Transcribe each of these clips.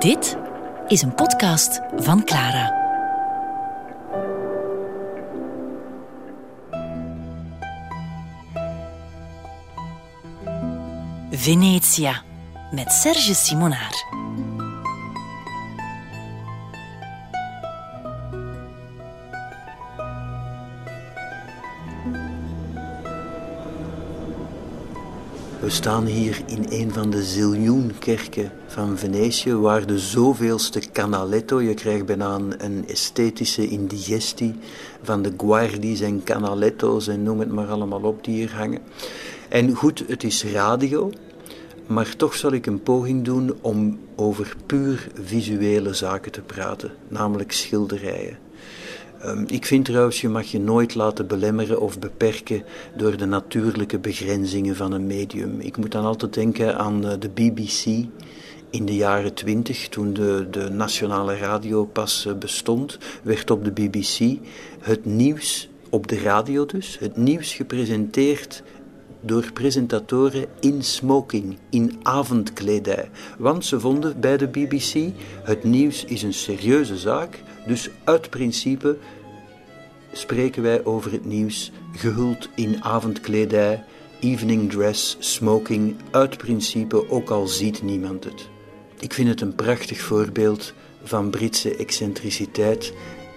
Dit is een podcast van Clara. Venetia met Serge Simonaar. We staan hier in een van de ziljoen kerken van Venetië, waar de zoveelste canaletto, je krijgt bijna een esthetische indigestie van de guardis en canaletto's en noem het maar allemaal op die hier hangen. En goed, het is radio, maar toch zal ik een poging doen om over puur visuele zaken te praten, namelijk schilderijen. Ehm, ik vind trouwens, je mag je nooit laten belemmeren of beperken door de natuurlijke begrenzingen van een medium. Ik moet dan altijd denken aan eh, de BBC in de jaren twintig, toen de, de nationale radio pas eh, bestond, werd op de BBC het nieuws, op de radio dus, het nieuws gepresenteerd door presentatoren in smoking, in avondkledij. Want ze vonden bij de BBC, het nieuws is een serieuze zaak, dus uit principe spreken wij over het nieuws gehuld in avondkledij, evening dress, smoking, uit principe ook al ziet niemand het. Ik vind het een prachtig voorbeeld van Britse excentriciteit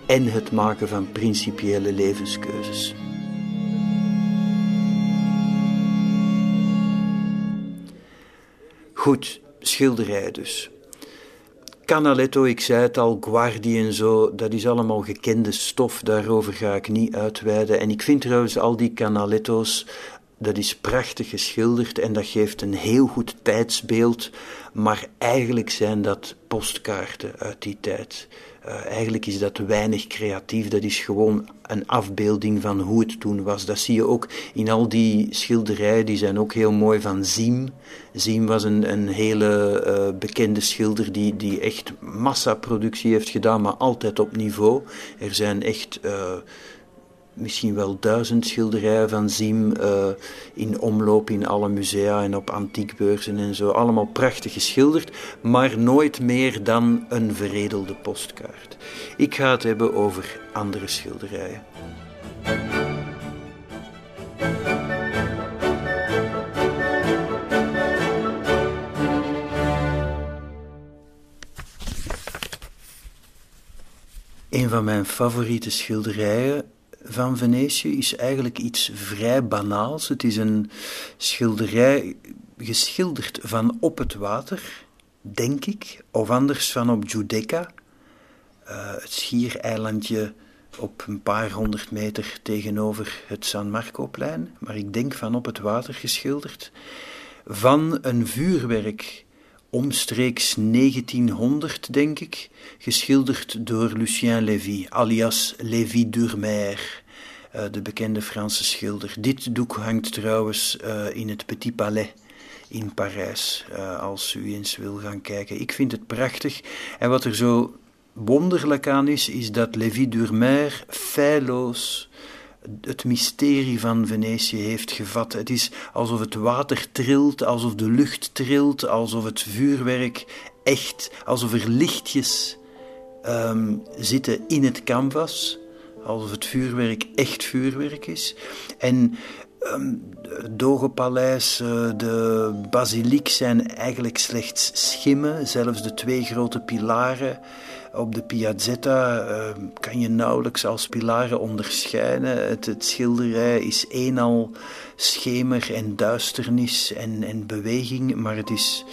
en het maken van principiële levenskeuzes. Goed, schilderij dus. Canaletto, ik zei het al, Guardi en zo, dat is allemaal gekende stof, daarover ga ik niet uitweiden. En ik vind trouwens al die Canaletto's, dat is prachtig geschilderd en dat geeft een heel goed tijdsbeeld, maar eigenlijk zijn dat postkaarten uit die tijd. Uh, eigenlijk is dat weinig creatief, dat is gewoon een afbeelding van hoe het toen was. Dat zie je ook in al die schilderijen, die zijn ook heel mooi van Ziem. Ziem was een, een hele uh, bekende schilder die, die echt massaproductie heeft gedaan, maar altijd op niveau. Er zijn echt... Uh, misschien wel duizend schilderijen van Ziem uh, in omloop in alle musea en op antiekbeurzen en zo. Allemaal prachtig geschilderd, maar nooit meer dan een veredelde postkaart. Ik ga het hebben over andere schilderijen. Een van mijn favoriete schilderijen van Venetië is eigenlijk iets vrij banaals. Het is een schilderij geschilderd van op het water, denk ik, of anders van op Giudecca, uh, het schiereilandje op een paar honderd meter tegenover het San Marcoplein, maar ik denk van op het water geschilderd, van een vuurwerk omstreeks 1900, denk ik, geschilderd door Lucien Lévy, alias Lévy Durmer, uh, de bekende Franse schilder. Dit doek hangt trouwens uh, in het Petit Palais in Parijs, uh, als u eens wil gaan kijken. Ik vind het prachtig. En wat er zo wonderlijk aan is, is dat Lévy Durmer feilloos het mysterie van Venetië heeft gevat. Het is alsof het water trilt, alsof de lucht trilt, alsof het vuurwerk echt, alsof er lichtjes um, zitten in het canvas, alsof het vuurwerk echt vuurwerk is. En um, het Dogopaleis, uh, de basiliek zijn eigenlijk slechts schimmen, zelfs de twee grote pilaren. Op de Piazzetta uh, kan je nauwelijks als pilaren onderscheiden. Het, het, schilderij is eenal schemer en duisternis en, en beweging, maar het is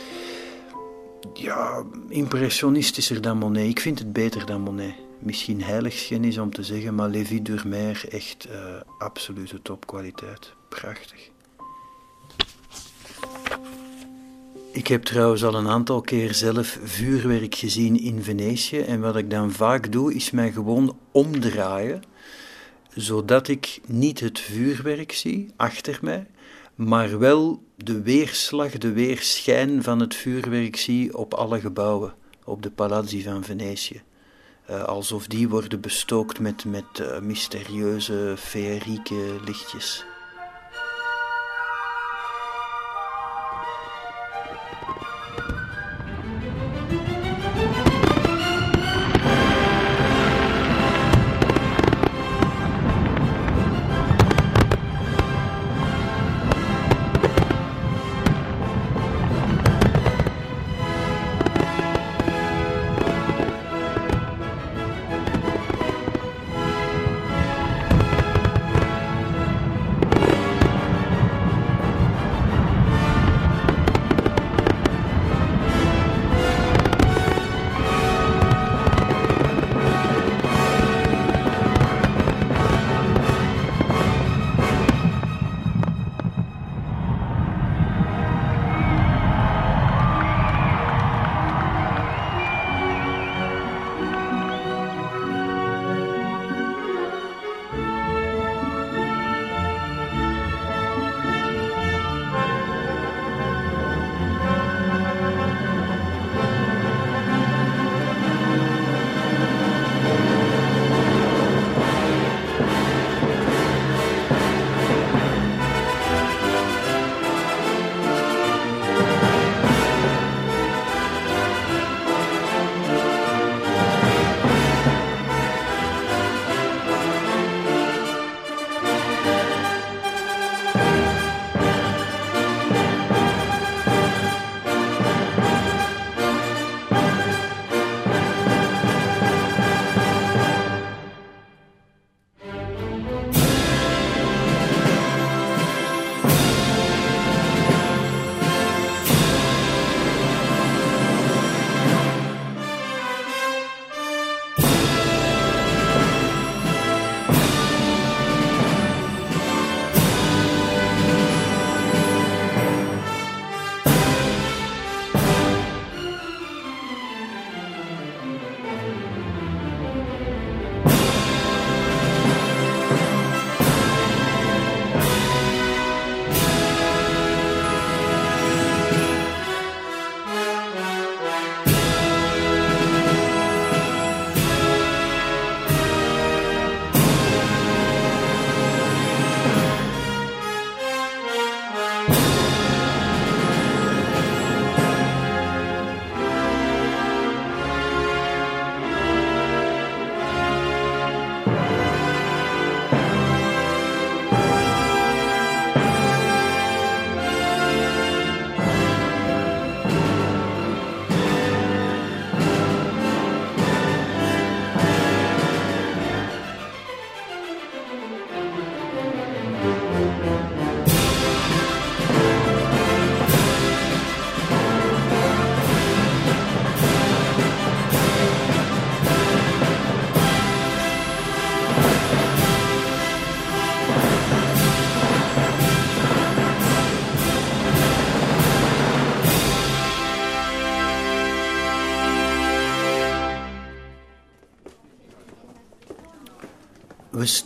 ja, impressionistischer dan Monet. Ik vind het beter dan Monet. Misschien heiligschennis om te zeggen, maar Lévy Durmer echt uh, absolute topkwaliteit. Prachtig. Ik heb trouwens al een aantal keer zelf vuurwerk gezien in Venetië. En wat ik dan vaak doe, is mij gewoon omdraaien, zodat ik niet het vuurwerk zie achter mij, maar wel de weerslag, de weerschijn van het vuurwerk zie op alle gebouwen, op de palazzi van Venetië. Uh, alsof die worden bestookt met, met uh, mysterieuze, feerieke lichtjes.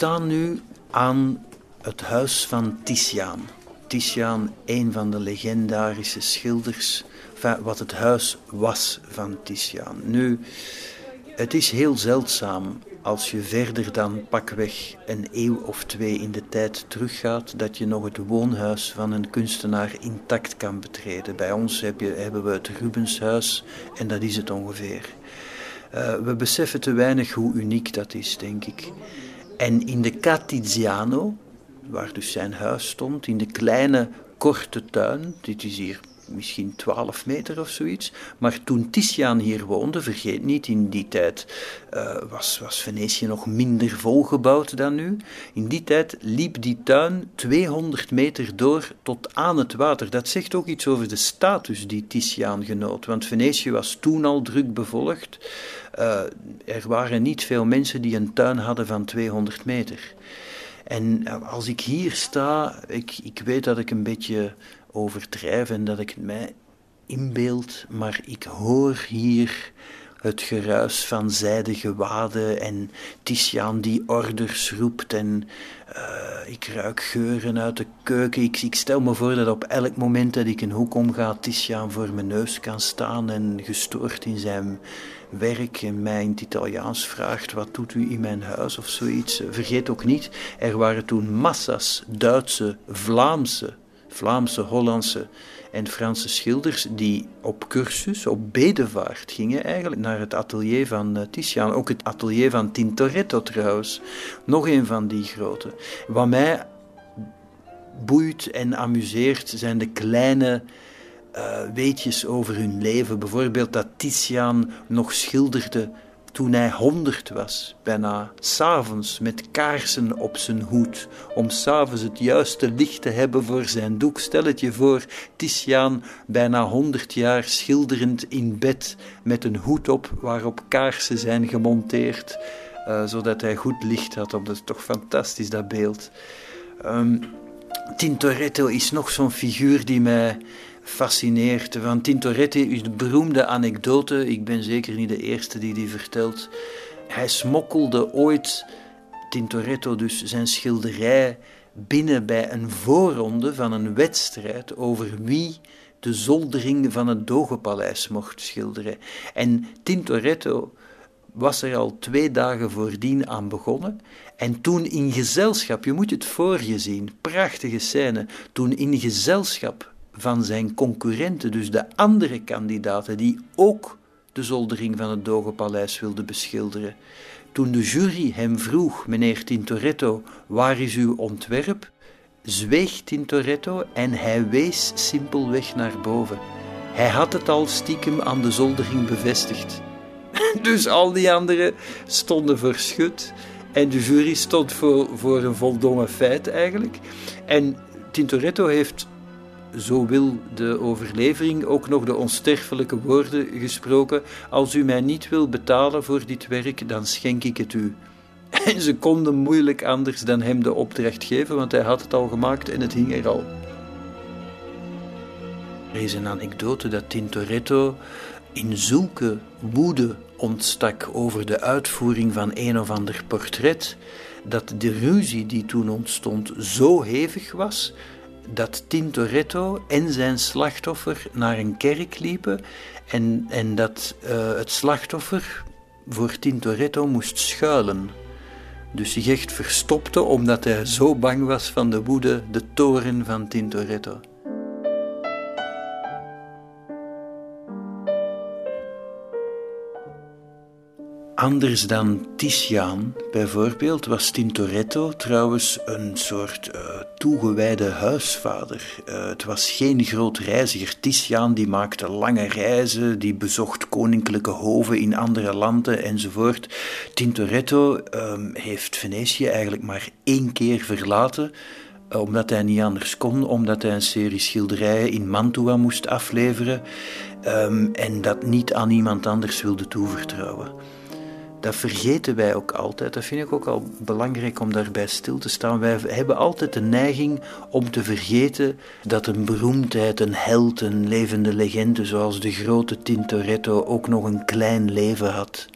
Staan nu aan het huis van Titiaan. Titiaan, een van de legendarische schilders, wat het huis was van Titiaan. Nu, het is heel zeldzaam als je verder dan pakweg een eeuw of twee in de tijd teruggaat, dat je nog het woonhuis van een kunstenaar intact kan betreden. Bij ons heb je, hebben we het Rubenshuis en dat is het ongeveer. Uh, we beseffen te weinig hoe uniek dat is, denk ik. En in de Catiziano, waar dus zijn huis stond, in de kleine korte tuin, dit is hier misschien 12 meter of zoiets. Maar toen Titiaan hier woonde, vergeet niet, in die tijd uh, was, was Venetië nog minder volgebouwd dan nu. In die tijd liep die tuin 200 meter door tot aan het water. Dat zegt ook iets over de status die Titiaan genoot. Want Venetië was toen al druk bevolkt. Uh, er waren niet veel mensen die een tuin hadden van 200 meter. En als ik hier sta, ik, ik weet dat ik een beetje overdrijf en dat ik het mij inbeeld, maar ik hoor hier het geruis van zijdige waden en Titiaan die orders roept en uh, ik ruik geuren uit de keuken. Ik, ik, stel me voor dat op elk moment dat ik een hoek omga, Titiaan voor mijn neus kan staan en gestoord in zijn werk en mij in het Italiaans vraagt wat doet u in mijn huis of zoiets. Vergeet ook niet, er waren toen massa's Duitse, Vlaamse Vlaamse, Hollandse en Franse schilders die op cursus, op bedevaart gingen eigenlijk naar het atelier van uh, Titiaan. Ook het atelier van Tintoretto trouwens, nog een van die grote. Wat mij boeit en amuseert zijn de kleine uh, weetjes over hun leven. Bijvoorbeeld dat Titiaan nog schilderde toen hij honderd was, bijna s'avonds met kaarsen op zijn hoed, om s'avonds het juiste licht te hebben voor zijn doek. Stel het je voor, Titiaan, bijna honderd jaar schilderend in bed, met een hoed op waarop kaarsen zijn gemonteerd, uh, zodat hij goed licht had. Dat is toch fantastisch, dat beeld. Um, Tintoretto is nog zo'n figuur die mij fascineert. Van Tintoretti is de beroemde anekdote, ik ben zeker niet de eerste die die vertelt. Hij smokkelde ooit, Tintoretto dus, zijn schilderij binnen bij een voorronde van een wedstrijd over wie de zoldering van het Dogepaleis mocht schilderen. En Tintoretto was er al twee dagen voordien aan begonnen. En toen in gezelschap, je moet het voor je zien, prachtige scène, toen in gezelschap van zijn concurrenten, dus de andere kandidaten die ook de zoldering van het Dogepaleis wilden beschilderen. Toen de jury hem vroeg, meneer Tintoretto, waar is uw ontwerp? zweeg Tintoretto en hij wees simpelweg naar boven. Hij had het al stiekem aan de zoldering bevestigd. Dus al die anderen stonden verschut en de jury stond voor, voor een voldongen feit eigenlijk. En Tintoretto heeft zo wil de overlevering ook nog de onsterfelijke woorden gesproken: Als u mij niet wil betalen voor dit werk, dan schenk ik het u. En ze konden moeilijk anders dan hem de opdracht geven, want hij had het al gemaakt en het hing er al. Er is een anekdote dat Tintoretto in zulke woede ontstak over de uitvoering van een of ander portret, dat de ruzie die toen ontstond zo hevig was dat Tintoretto en zijn slachtoffer naar een kerk liepen en, en dat uh, het slachtoffer voor Tintoretto moest schuilen. Dus zich echt verstopte omdat hij zo bang was van de woede, de toren van Tintoretto. Anders dan Titiaan bijvoorbeeld was Tintoretto trouwens een soort uh, toegewijde huisvader. Uh, het was geen groot reiziger. Titiaan die maakte lange reizen, die bezocht koninklijke hoven in andere landen enzovoort. Tintoretto um, heeft Venetië eigenlijk maar één keer verlaten eh, omdat hij niet anders kon, omdat hij een serie schilderijen in Mantua moest afleveren um, en dat niet aan iemand anders wilde toevertrouwen. Dat vergeten wij ook altijd. Dat vind ik ook al belangrijk om daarbij stil te staan. Wij hebben altijd de neiging om te vergeten dat een beroemdheid, een held, een levende legende zoals de grote Tintoretto ook nog een klein leven had.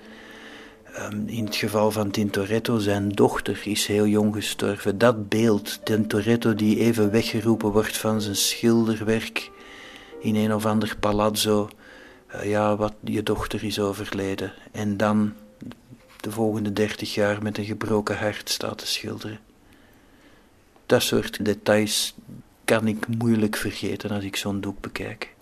Ehm, in het geval van Tintoretto, zijn dochter is heel jong gestorven. Dat beeld, Tintoretto die even weggeroepen wordt van zijn schilderwerk in een of ander palazzo. Eh, ja, wat je dochter is overleden. En dan de volgende dertig jaar met een gebroken hart staat te schilderen. Dat soort details kan ik moeilijk vergeten als ik zo'n doek bekijk.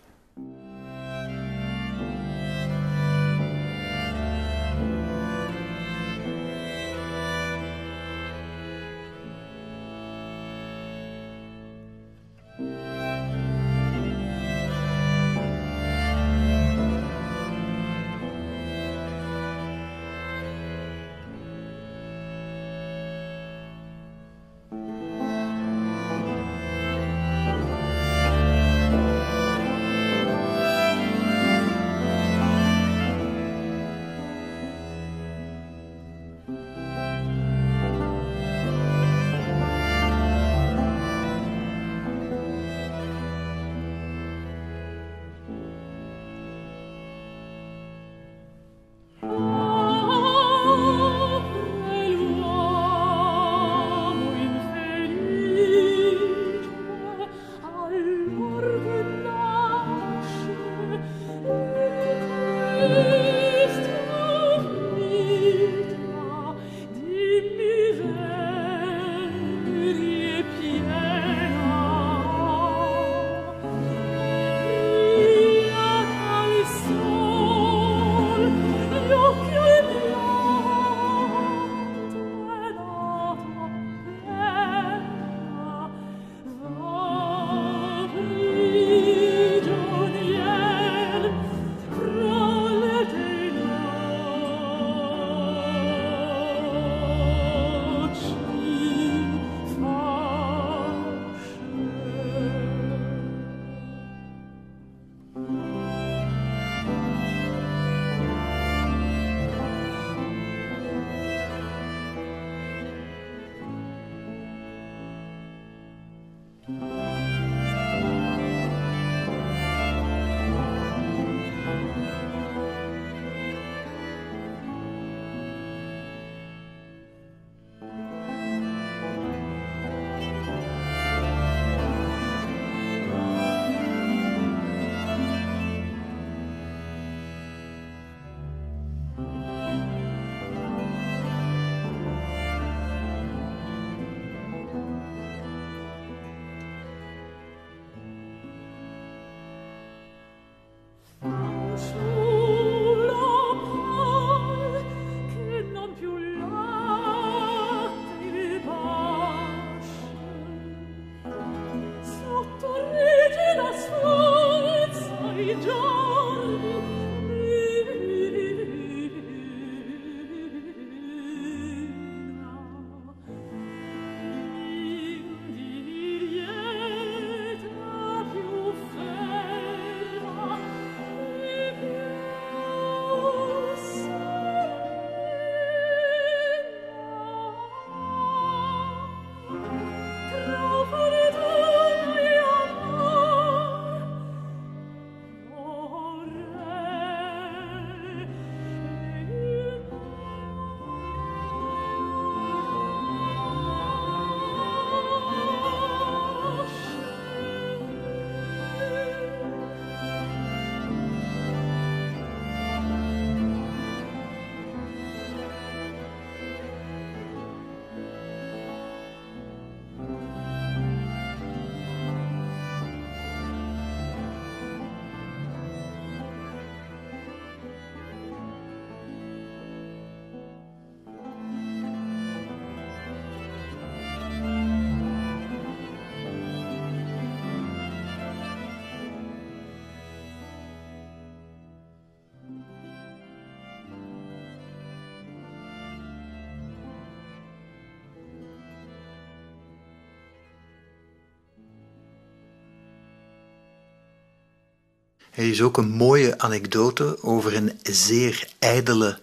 Er is ook een mooie anekdote over een zeer ijdele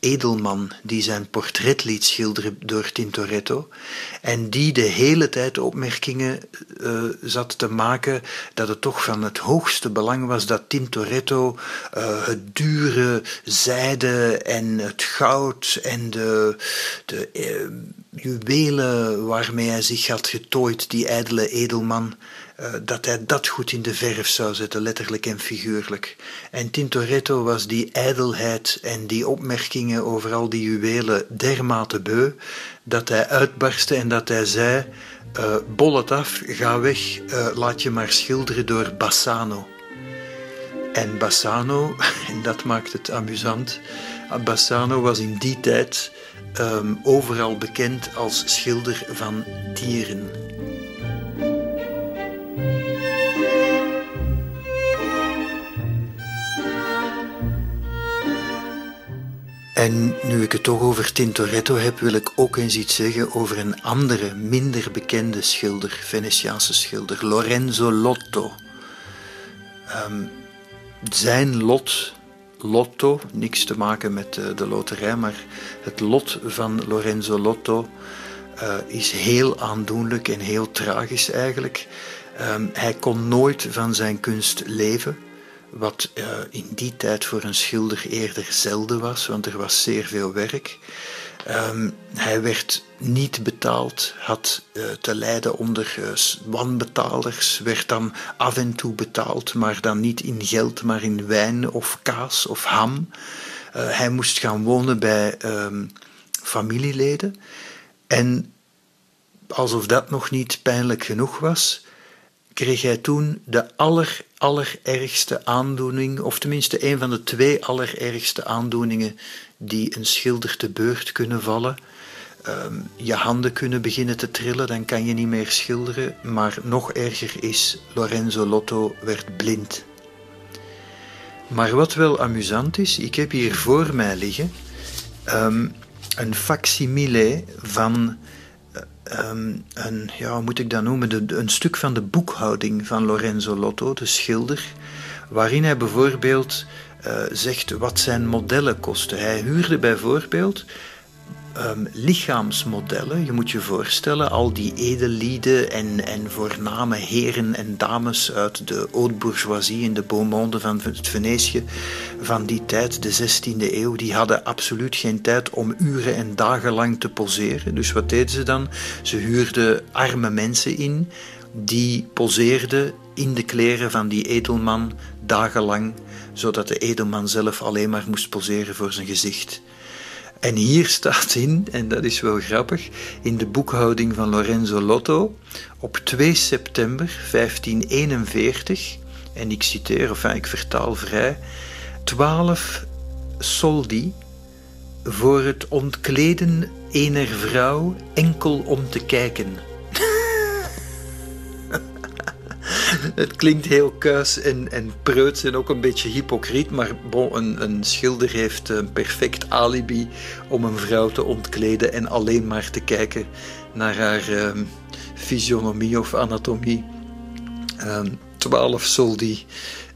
edelman die zijn portret liet schilderen door Tintoretto en die de hele tijd opmerkingen uh, zat te maken dat het toch van het hoogste belang was dat Tintoretto uh, het dure zijde en het goud en de, de uh, juwelen waarmee hij zich had getooid, die ijdele edelman, uh, dat hij dat goed in de verf zou zetten, letterlijk en figuurlijk. En Tintoretto was die ijdelheid en die opmerkingen over al die juwelen dermate beu, dat hij uitbarstte en dat hij zei, uh, bol het af, ga weg, uh, laat je maar schilderen door Bassano. En Bassano, en dat maakt het amusant, Bassano was in die tijd um, overal bekend als schilder van dieren. En nu ik het toch over Tintoretto heb, wil ik ook eens iets zeggen over een andere, minder bekende schilder, Venetiaanse schilder, Lorenzo Lotto. Um, zijn lot, Lotto, niks te maken met uh, de loterij, maar het lot van Lorenzo Lotto uh, is heel aandoenlijk en heel tragisch eigenlijk. Um, hij kon nooit van zijn kunst leven wat uh, in die tijd voor een schilder eerder zelden was, want er was zeer veel werk. Um, hij werd niet betaald, had uh, te lijden onder uh, wanbetalers, werd dan af en toe betaald, maar dan niet in geld, maar in wijn of kaas of ham. hij moest gaan wonen bij um, familieleden. En alsof dat nog niet pijnlijk genoeg was, kreeg hij toen de aller, allerergste aandoening, of tenminste een van de twee allerergste aandoeningen die een schilder te beurt kunnen vallen. Um, je handen kunnen beginnen te trillen, dan kan je niet meer schilderen. Maar nog erger is, Lorenzo Lotto werd blind. Maar wat wel amusant is, ik heb hier voor mij liggen um, een facsimile van um, een, ja, moet ik dat noemen, de, een stuk van de boekhouding van Lorenzo Lotto, de schilder, waarin hij bijvoorbeeld uh, zegt wat zijn modellen kosten. Hij huurde bijvoorbeeld um, lichaamsmodellen. Je moet je voorstellen, al die edellieden en, en voorname heren en dames uit de haute bourgeoisie in de beau monde van het Venetië van die tijd, de 16e eeuw, die hadden absoluut geen tijd om uren en dagen lang te poseren. Dus wat deden ze dan? Ze huurden arme mensen in die poseerden in de kleren van die edelman dagenlang, zodat de edelman zelf alleen maar moest poseren voor zijn gezicht. En hier staat in, en dat is wel grappig, in de boekhouding van Lorenzo Lotto, op 2 september 1541, en ik citeer, of ik vertaal vrij, 12 soldi voor het ontkleden ener vrouw enkel om te kijken. Het klinkt heel kuis en, en preuts en ook een beetje hypocriet, maar bon, een, een schilder heeft een perfect alibi om een vrouw te ontkleden en alleen maar te kijken naar haar um, fysionomie of anatomie. Um, twaalf soldi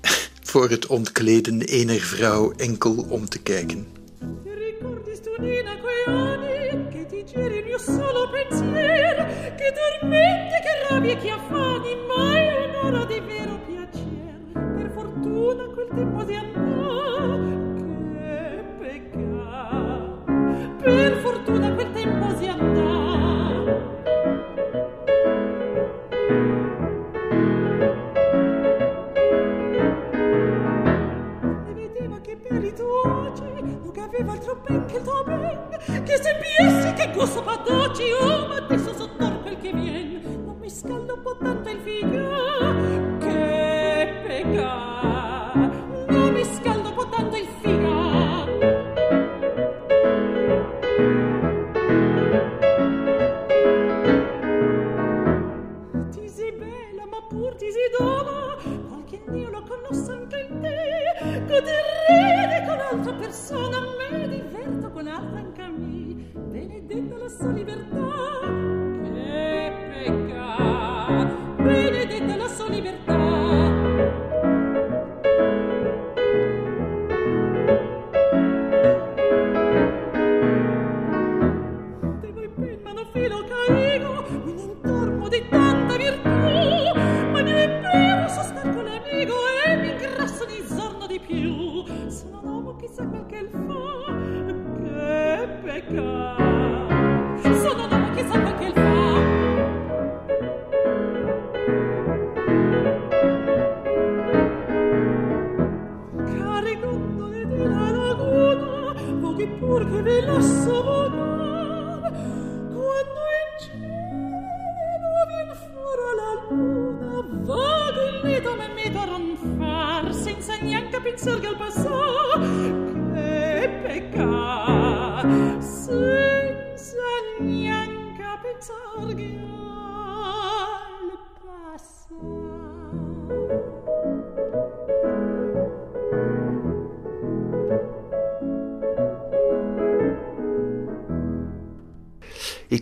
voor het ontkleden ener vrouw enkel om te kijken. solo pensiero che dormente che che affani mai un'ora di vero piacere. Per fortuna quel tempo di andò che peccato. Per fortuna quel tempo si andò. E vedeva che belli tuoi non aveva altro ben che che se piessi che gusto fa doci oh ma adesso sottor quel che vien non mi scaldo un po' tanto il figlio. Che pecca mi scaldo un po' tanto il figlio. Ti sei bella ma pur ti sei doma qualche dio lo conosce anche in te. Godere con altra persona me diverto con altra anche a me. Benedetta la sua libertà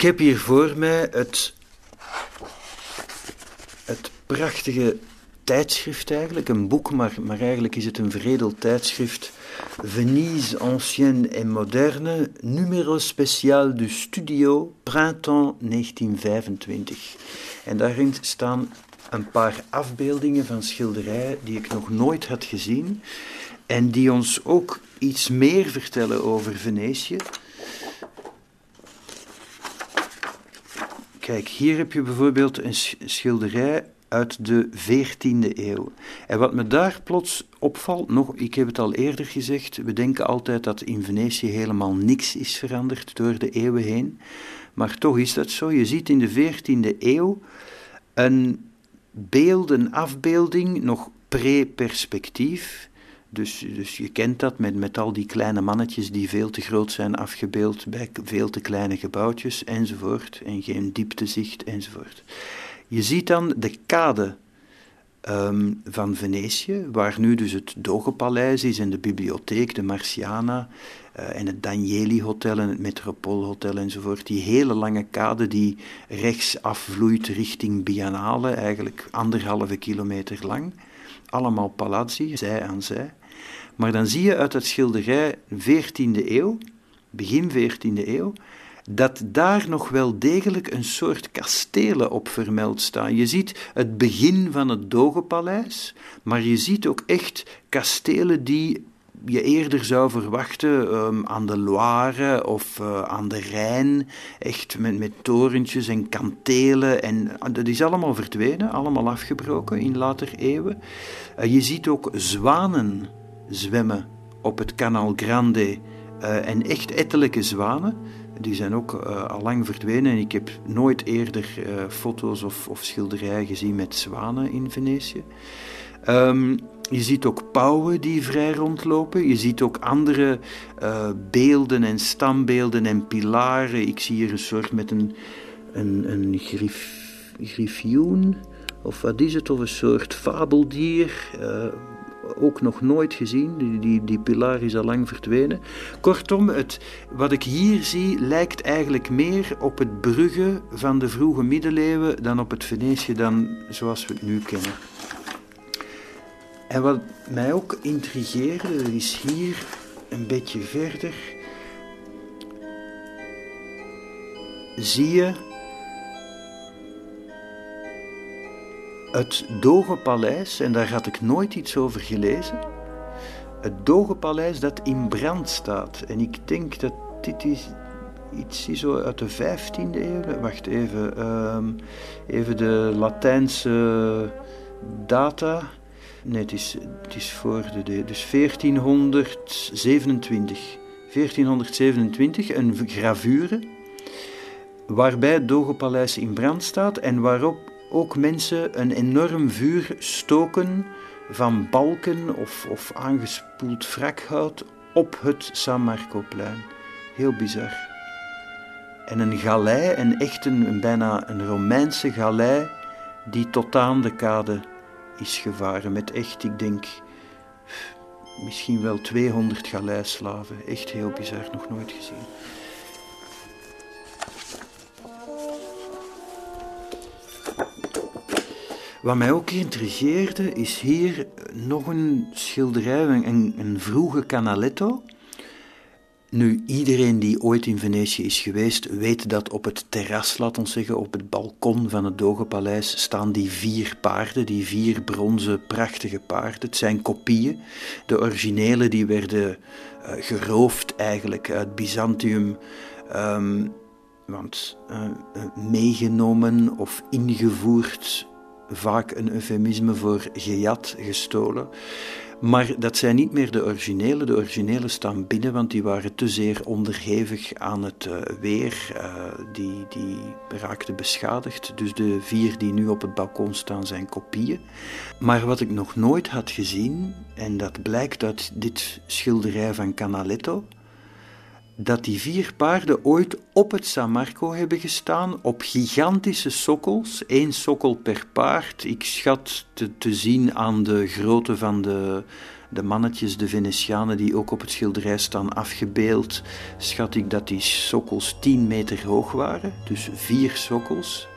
Ik heb hier voor mij het, het prachtige tijdschrift eigenlijk, een boek, maar, maar eigenlijk is het een veredeld tijdschrift. Venise ancienne et moderne, numéro spécial du studio, printemps 1925. En daarin staan een paar afbeeldingen van schilderijen die ik nog nooit had gezien en die ons ook iets meer vertellen over Venetië. Kijk, hier heb je bijvoorbeeld een sch- schilderij uit de 14e eeuw. En wat me daar plots opvalt, nog, ik heb het al eerder gezegd, we denken altijd dat in Venetië helemaal niks is veranderd door de eeuwen heen. Maar toch is dat zo. Je ziet in de 14e eeuw een beeld, een afbeelding, nog pre-perspectief. Dus, dus je kent dat met, met al die kleine mannetjes die veel te groot zijn afgebeeld bij veel te kleine gebouwtjes enzovoort. En geen dieptezicht enzovoort. Je ziet dan de kade ehm, van Venetië, waar nu dus het Dogepaleis is en de bibliotheek, de Marciana eh, en het Danieli Hotel en het Metropoolhotel enzovoort. Die hele lange kade die rechts afvloeit richting Biennale, eigenlijk anderhalve kilometer lang. Allemaal palazzi, zij aan zij. Maar dan zie je uit het schilderij 14e eeuw, begin 14e eeuw, dat daar nog wel degelijk een soort kastelen op vermeld staan. Je ziet het begin van het Dogepaleis, maar je ziet ook echt kastelen die je eerder zou verwachten ehm, aan de Loire of eh, aan de Rijn, echt met, met torentjes en kantelen. En ah, dat is allemaal verdwenen, allemaal afgebroken in later eeuwen. Eh, je ziet ook zwanen zwemmen op het Canal Grande eh, en echt ettelijke zwanen. Die zijn ook uh, al lang verdwenen en ik heb nooit eerder uh, foto's of, of, schilderijen gezien met zwanen in Venetië. Um, je ziet ook pauwen die vrij rondlopen. Je ziet ook andere beelden en stambeelden en pilaren. Ik zie hier een soort met een, een, een grif, griffioen, of wat is het, of een soort fabeldier. Ook nog nooit gezien. Die, die, die is al lang verdwenen. Kortom, het, wat ik hier zie lijkt eigenlijk meer op het Brugge van de vroege middeleeuwen dan op het Venetië dan zoals we het nu kennen. En wat mij ook intrigeerde, is hier een beetje verder. Zie je het Dogepaleis, en daar had ik nooit iets over gelezen. Het Dogepaleis dat in brand staat. En ik denk dat dit is iets zo uit de 15e eeuw. Wacht even, um, even de Latijnse data. Nee, het is, het is voor de. Dus 1427. 1427, een gravure. Waarbij het Dogepaleis in brand staat en waarop ook mensen een enorm vuur stoken van balken of, of aangespoeld wrakhout op het San Marcoplein. Heel bizar. En een galei, een echt een, bijna een Romeinse galei, die tot aan de kade is gevaren. Met echt, ik denk, misschien wel 200 galeislaven. Echt heel bizar, nog nooit gezien. Wat mij ook intrigeerde, is hier nog een schilderij, een, een vroege canaletto. Nu, iedereen die ooit in Venetië is geweest, weet dat op het terras, laat ons zeggen, op het balkon van het Dogenpaleis, staan die vier paarden, die vier bronzen prachtige paarden. Het zijn kopieën. De originele die werden uh, geroofd eigenlijk uit Byzantium. Um, want uh, meegenomen of ingevoerd, vaak een eufemisme voor gejat, gestolen. Maar dat zijn niet meer de originele. De originele staan binnen, want die waren te zeer onderhevig aan het uh, weer. Uh, die, die raakten beschadigd. Dus de vier die nu op het balkon staan zijn kopieën. Maar wat ik nog nooit had gezien, en dat blijkt uit dit schilderij van Canaletto dat die vier paarden ooit op het San Marco hebben gestaan, op gigantische sokkels, één sokkel per paard. Ik schat te, zien aan de grootte van de, de mannetjes, de Venetianen, die ook op het schilderij staan afgebeeld, schat ik dat die sokkels 10 meter hoog waren. Dus vier sokkels,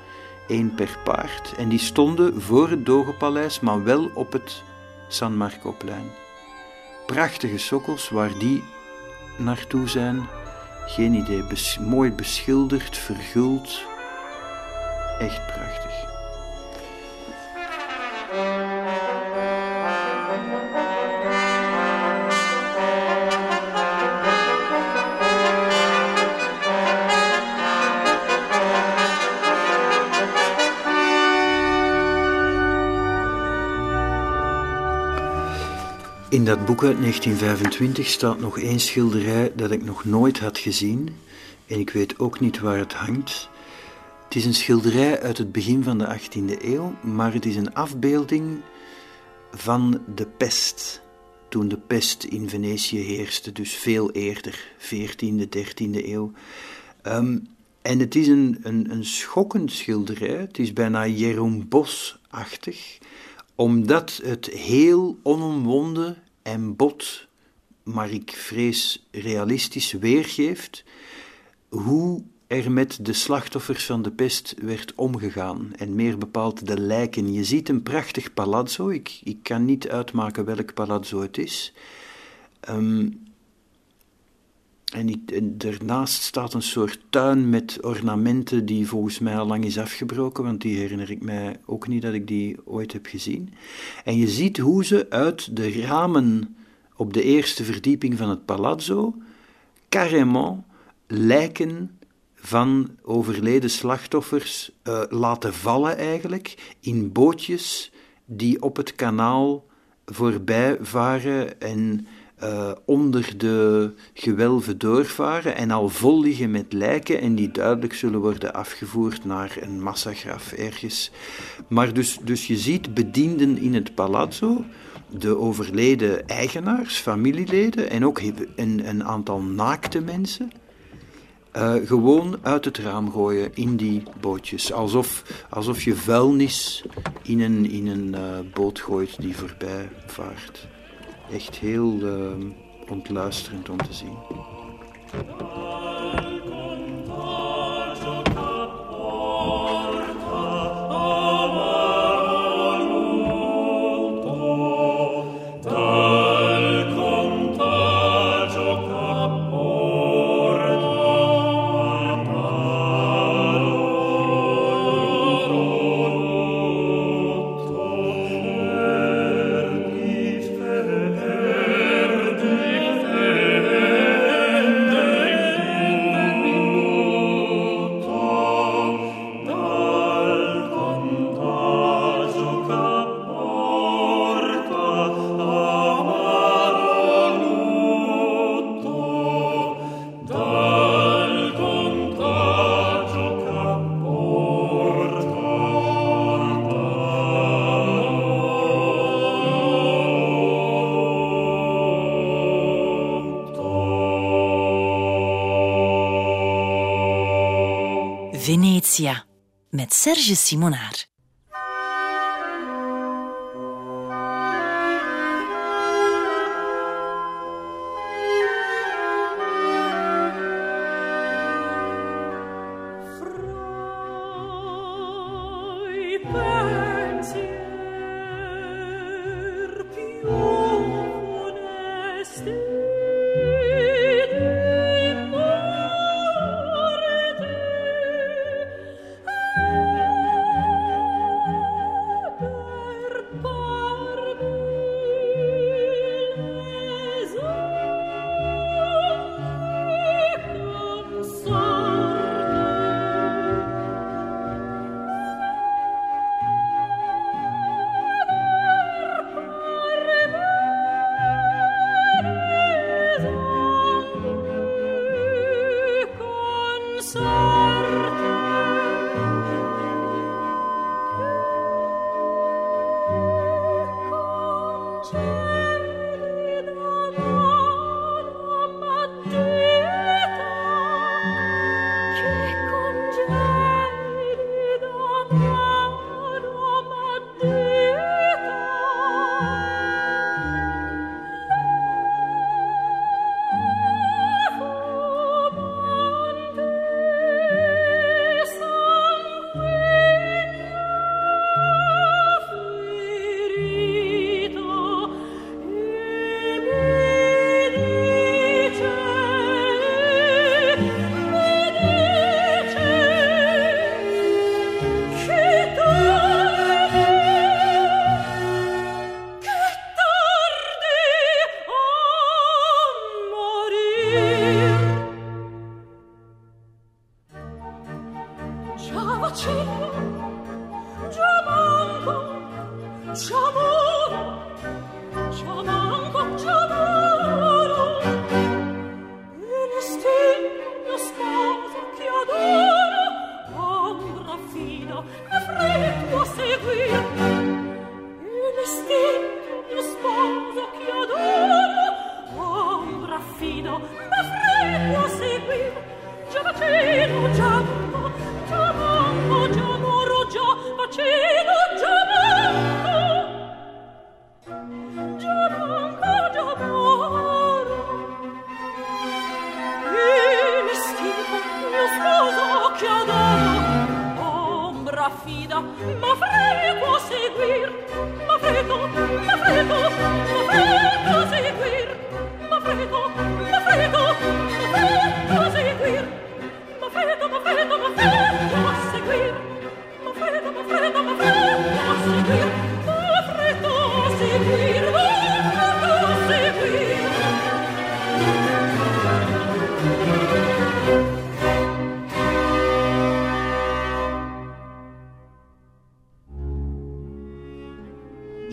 één per paard. En die stonden voor het Dogenpaleis, maar wel op het San Marco-plein. Prachtige sokkels waar die naartoe zijn. Geen idee. mooi beschilderd, verguld. Echt prachtig. In dat boek uit 1925 staat nog één schilderij dat ik nog nooit had gezien. En ik weet ook niet waar het hangt. Het is een schilderij uit het begin van de 18e eeuw, maar het is een afbeelding van de pest. Toen de pest in Venetië heerste, dus veel eerder, 14e, 13e eeuw. Um, en het is een, een, een schokkend schilderij. Het is bijna Jeroen Bos-achtig omdat het heel onomwonden en bot, maar ik vrees realistisch weergeeft hoe er met de slachtoffers van de pest werd omgegaan, en meer bepaald de lijken. Je ziet een prachtig palazzo, ik, ik kan niet uitmaken welk palazzo het is. Um, en, daarnaast staat een soort tuin met ornamenten die volgens mij al lang is afgebroken, want die herinner ik mij ook niet dat ik die ooit heb gezien. En je ziet hoe ze uit de ramen op de eerste verdieping van het palazzo carrément lijken van overleden slachtoffers uh, laten vallen eigenlijk in bootjes die op het kanaal voorbij varen en uh, onder de gewelven doorvaren en al vol liggen met lijken en die duidelijk zullen worden afgevoerd naar een massagraf ergens. Maar dus, dus je ziet bedienden in het palazzo, de overleden eigenaars, familieleden en ook een, een aantal naakte mensen. Uh, gewoon uit het raam gooien in die bootjes. Alsof, alsof je vuilnis in een, in een uh, boot gooit die voorbij vaart echt heel uh, ontluisterend om te zien. Met Serge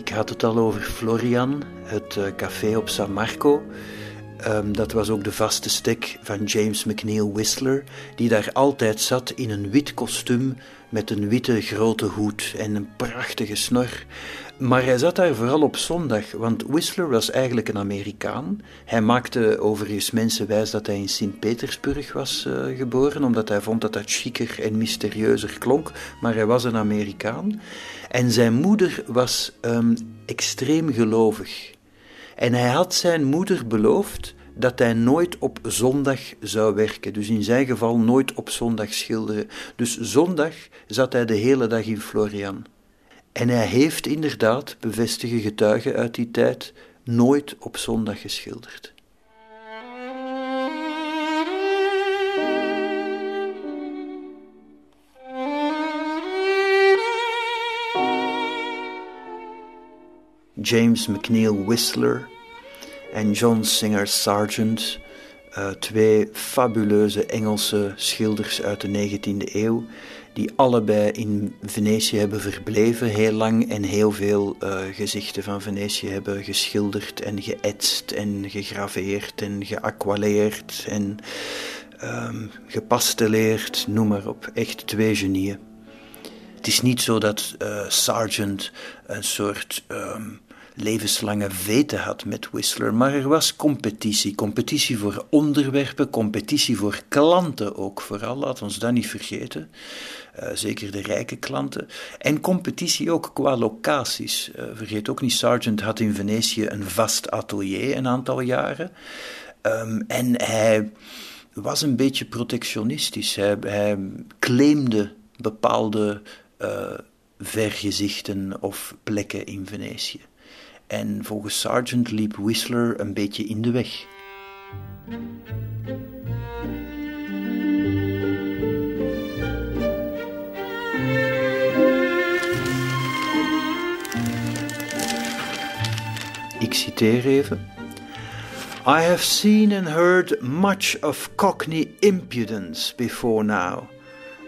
Ik had het al over Florian, het eh, café op San Marco. Ehm, dat was ook de vaste stek van James McNeill Whistler, die daar altijd zat in een wit kostuum met een witte grote hoed en een prachtige snor. Maar hij zat daar vooral op zondag, want Whistler was eigenlijk een Amerikaan. Hij maakte overigens mensen wijs dat hij in Sint-Petersburg was eh, geboren, omdat hij vond dat dat chiquer en mysterieuzer klonk, maar hij was een Amerikaan. En zijn moeder was ehm, extreem gelovig. En hij had zijn moeder beloofd dat hij nooit op zondag zou werken. Dus in zijn geval nooit op zondag schilderen. Dus zondag zat hij de hele dag in Florian. En hij heeft inderdaad, bevestigen getuigen uit die tijd, nooit op zondag geschilderd. James McNeill Whistler en John Singer Sargent, uh, twee fabuleuze Engelse schilders uit de 19e eeuw, die allebei in Venetië hebben verbleven heel lang en heel veel uh, gezichten van Venetië hebben geschilderd en geëtst en gegraveerd en geaqualeerd en um, gepastelleerd, noem maar op. Echt twee genieën. Het is niet zo dat uh, Sargent een soort um, levenslange vete had met Whistler, maar er was competitie. Competitie voor onderwerpen, competitie voor klanten ook vooral, laat ons dat niet vergeten. Uh, zeker de rijke klanten. En competitie ook qua locaties. Uh, vergeet ook niet, Sargent had in Venetië een vast atelier een aantal jaren. Um, en hij was een beetje protectionistisch. Hij, hij claimde bepaalde uh, vergezichten of plekken in Venetië. En volgens Sargent liep Whistler een beetje in de weg. Ik citeer even. I have seen and heard much of Cockney impudence before now,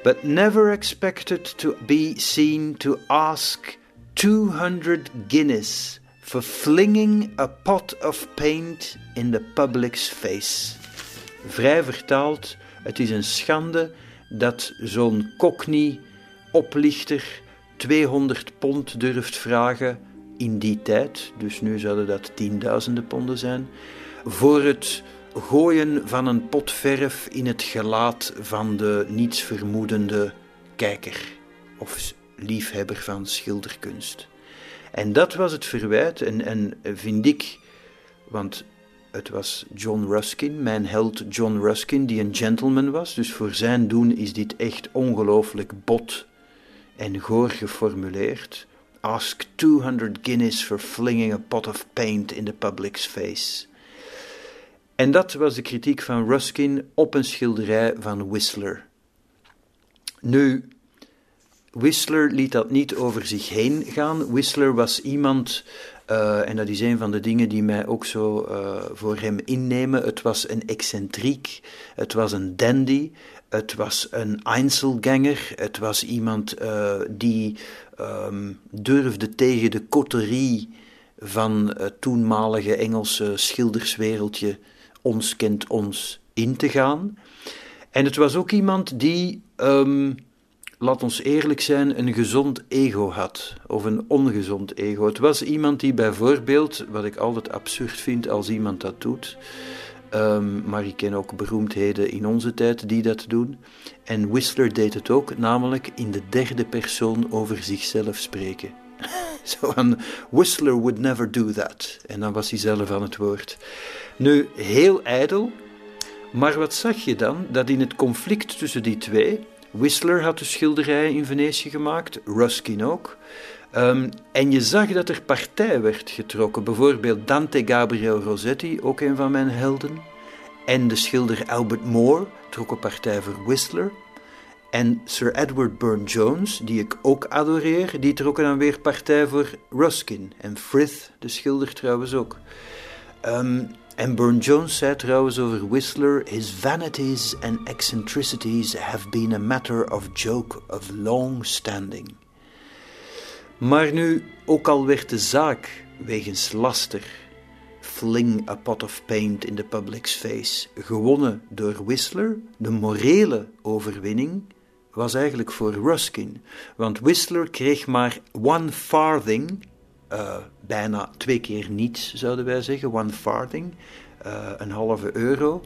but never expected to be seen to ask 200 guineas for flinging a pot of paint in the public's face. Vrij vertaald, het is een schande dat zo'n cockney oplichter 200 pond durft vragen in die tijd, dus nu zouden dat tienduizenden ponden zijn, voor het gooien van een pot verf in het gelaat van de nietsvermoedende kijker of liefhebber van schilderkunst. En dat was het verwijt, en, en vind ik, want het was John Ruskin, mijn held John Ruskin, die een gentleman was, dus voor zijn doen is dit echt ongelooflijk bot en goor geformuleerd. Ask 200 guineas for flinging a pot of paint in the public's face. En dat was de kritiek van Ruskin op een schilderij van Whistler. Nu, Whistler liet dat niet over zich heen gaan. Whistler was iemand, uh, en dat is een van de dingen die mij ook zo uh, voor hem innemen. Het was een excentriek, het was een dandy, het was een Einzelganger, het was iemand uh, die um, durfde tegen de coterie van het toenmalige Engelse schilderswereldje ons kent ons in te gaan. En het was ook iemand die, um, laat ons eerlijk zijn, een gezond ego had, of een ongezond ego. Het was iemand die bijvoorbeeld, wat ik altijd absurd vind als iemand dat doet, Ehm, maar ik ken ook beroemdheden in onze tijd die dat doen. En Whistler deed het ook, namelijk in de derde persoon over zichzelf spreken. Zo van, Whistler would never do that. En dan was hij zelf aan het woord. Nu, heel ijdel, maar wat zag je dan? Dat in het conflict tussen die twee, Whistler had de schilderijen in Venetië gemaakt, Ruskin ook, Um, en je zag dat er partij werd getrokken. Bijvoorbeeld Dante Gabriel Rossetti, ook een van mijn helden. En de schilder Albert Moore trok een partij voor Whistler. En Sir Edward Burne-Jones, die ik ook adoreer, die trokken dan weer partij voor Ruskin. En Frith, de schilder trouwens ook. Um, en Burne-Jones zei trouwens over Whistler: His vanities and eccentricities have been a matter of joke of long standing. Maar nu, ook al werd de zaak wegens laster, fling a pot of paint in the public's face, gewonnen door Whistler, de morele overwinning was eigenlijk voor Ruskin. Want Whistler kreeg maar one farthing, uh, bijna twee keer niets zouden wij zeggen, one farthing, uh, een halve euro,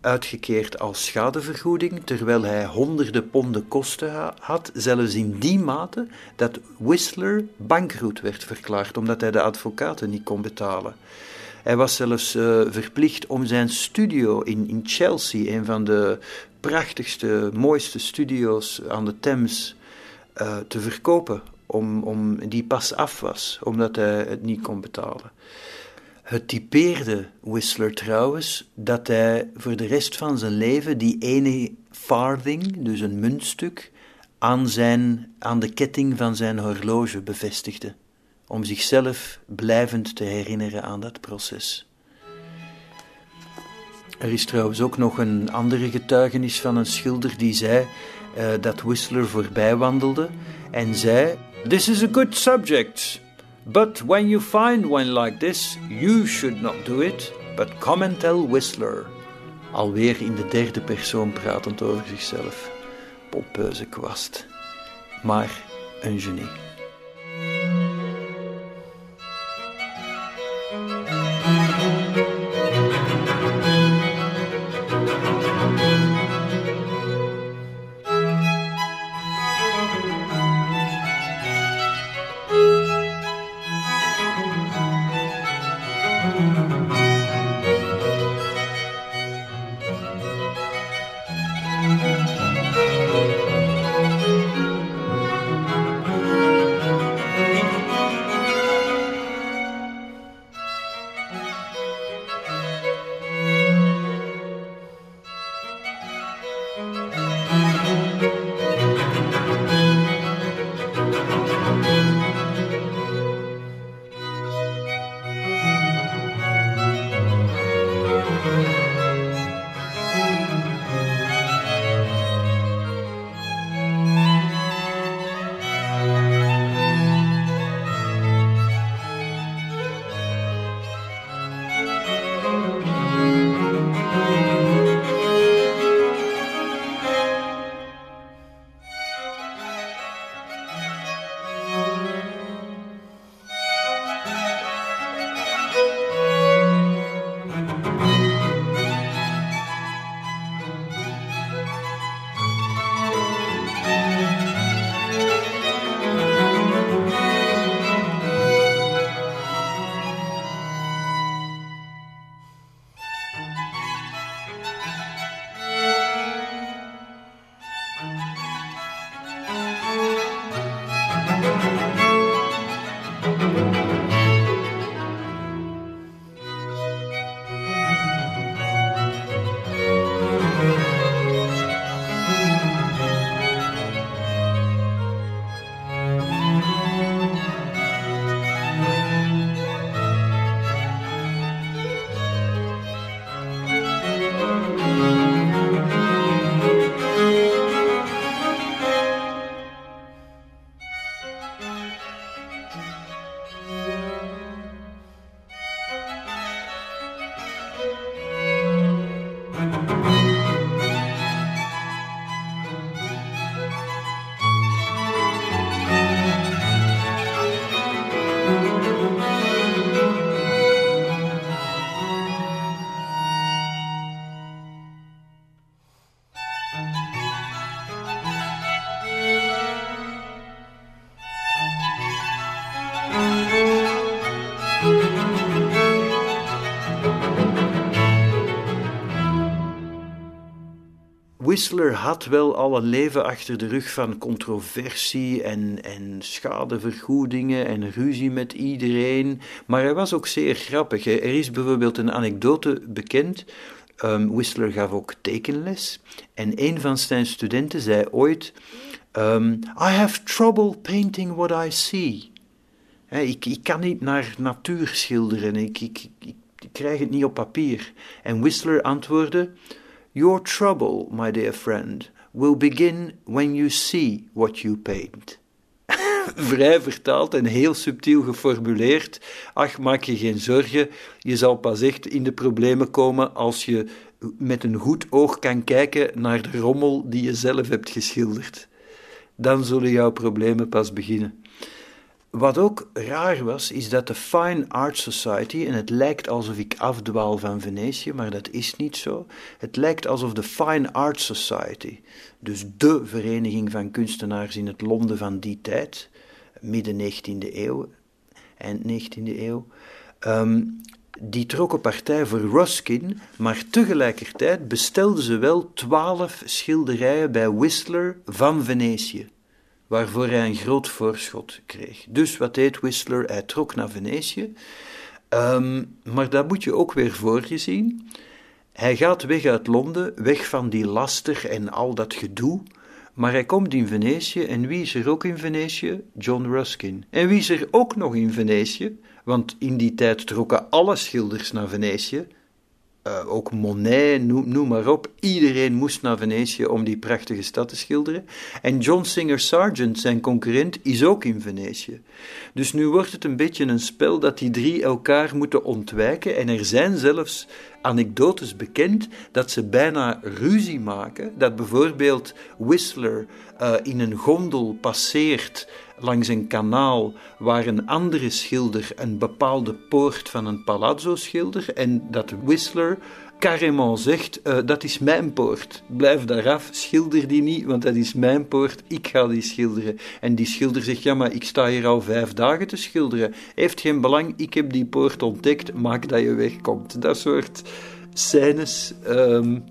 uitgekeerd als schadevergoeding, terwijl hij honderden ponden kosten had, zelfs in die mate dat Whistler bankroet werd verklaard, omdat hij de advocaten niet kon betalen. Hij was zelfs uh, verplicht om zijn studio in, in Chelsea, een van de prachtigste, mooiste studio's aan de Thames, uh, te verkopen, om, om, die pas af was, omdat hij het niet kon betalen. Het typeerde Whistler trouwens dat hij voor de rest van zijn leven die ene farthing, dus een muntstuk, aan, zijn, aan de ketting van zijn horloge bevestigde, om zichzelf blijvend te herinneren aan dat proces. Er is trouwens ook nog een andere getuigenis van een schilder die zei uh, dat Whistler voorbij wandelde en zei: This is a good subject. But when you find one like this, you should not do it, but come and tell Whistler. Alweer in de derde persoon pratend over zichzelf. Pompeuze kwast. Maar een genie. Whistler had wel al een leven achter de rug van controversie en, en schadevergoedingen en ruzie met iedereen, maar hij was ook zeer grappig. Er is bijvoorbeeld een anekdote bekend. Um, Whistler gaf ook tekenles en een van zijn studenten zei ooit: um, I have trouble painting what I see. ik, ik, kan niet naar natuur schilderen, ik, ik, ik, krijg het niet op papier. En Whistler antwoordde: Your trouble, my dear friend, will begin when you see what you paint. Vrij vertaald en heel subtiel geformuleerd. Ach, maak je geen zorgen, je zal pas echt in de problemen komen als je met een goed oog kan kijken naar de rommel die je zelf hebt geschilderd. Dan zullen jouw problemen pas beginnen. Wat ook raar was, is dat de Fine Art Society, en het lijkt alsof ik afdwaal van Venetië, maar dat is niet zo. Het lijkt alsof de Fine Art Society, dus de vereniging van kunstenaars in het Londen van die tijd, midden 19e eeuw, eind 19e eeuw, um, die trokken partij voor Ruskin, maar tegelijkertijd bestelden ze wel twaalf schilderijen bij Whistler van Venetië waarvoor hij een groot voorschot kreeg. Dus wat deed Whistler? Hij trok naar Venetië. Um, maar dat moet je ook weer voor je zien. Hij gaat weg uit Londen, weg van die laster en al dat gedoe. Maar hij komt in Venetië en wie is er ook in Venetië? John Ruskin. En wie is er ook nog in Venetië? Want in die tijd trokken alle schilders naar Venetië. Uh, ook Monet, noem, maar op. Iedereen moest naar Venetië om die prachtige stad te schilderen. En John Singer Sargent, zijn concurrent, is ook in Venetië. Dus nu wordt het een beetje een spel dat die drie elkaar moeten ontwijken. En er zijn zelfs anekdotes bekend dat ze bijna ruzie maken. Dat bijvoorbeeld Whistler uh, in een gondel passeert langs een kanaal waar een andere schilder een bepaalde poort van een palazzo schilder en dat Whistler carrément zegt, uh, dat is mijn poort, blijf daar af, schilder die niet, want dat is mijn poort, ik ga die schilderen. En die schilder zegt, ja maar ik sta hier al vijf dagen te schilderen, heeft geen belang, ik heb die poort ontdekt, maak dat je wegkomt. Dat soort scènes... Um,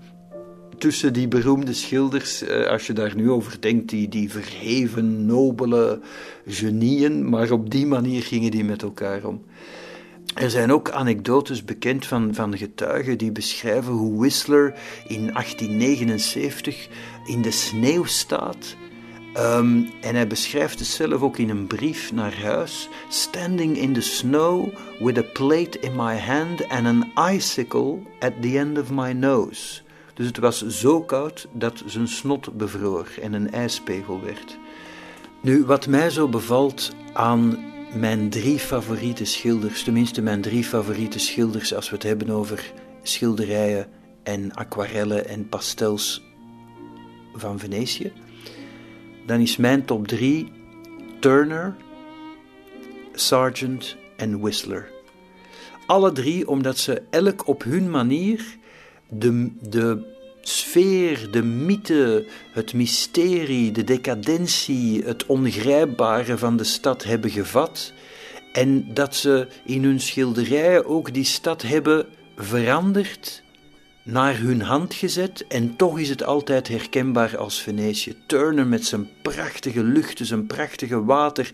tussen die beroemde schilders, eh, als je daar nu over denkt, die, die verheven, nobele genieën, maar op die manier gingen die met elkaar om. Er zijn ook anekdotes bekend van, van getuigen die beschrijven hoe Whistler in 1879 in de sneeuw staat. Ehm, en hij beschrijft het zelf ook in een brief naar huis. Standing in the snow with a plate in my hand and an icicle at the end of my nose. Dus het was zo koud dat zijn snot bevroor en een ijspegel werd. Nu, wat mij zo bevalt aan mijn drie favoriete schilders, tenminste mijn drie favoriete schilders als we het hebben over schilderijen en aquarellen en pastels van Venetië, dan is mijn top drie Turner, Sargent en Whistler. Alle drie omdat ze elk op hun manier de, de sfeer, de mythe, het mysterie, de decadentie, het ongrijpbare van de stad hebben gevat. En dat ze in hun schilderijen ook die stad hebben veranderd, naar hun hand gezet. En toch is het altijd herkenbaar als Venetië. Turner met zijn prachtige luchten, zijn prachtige water.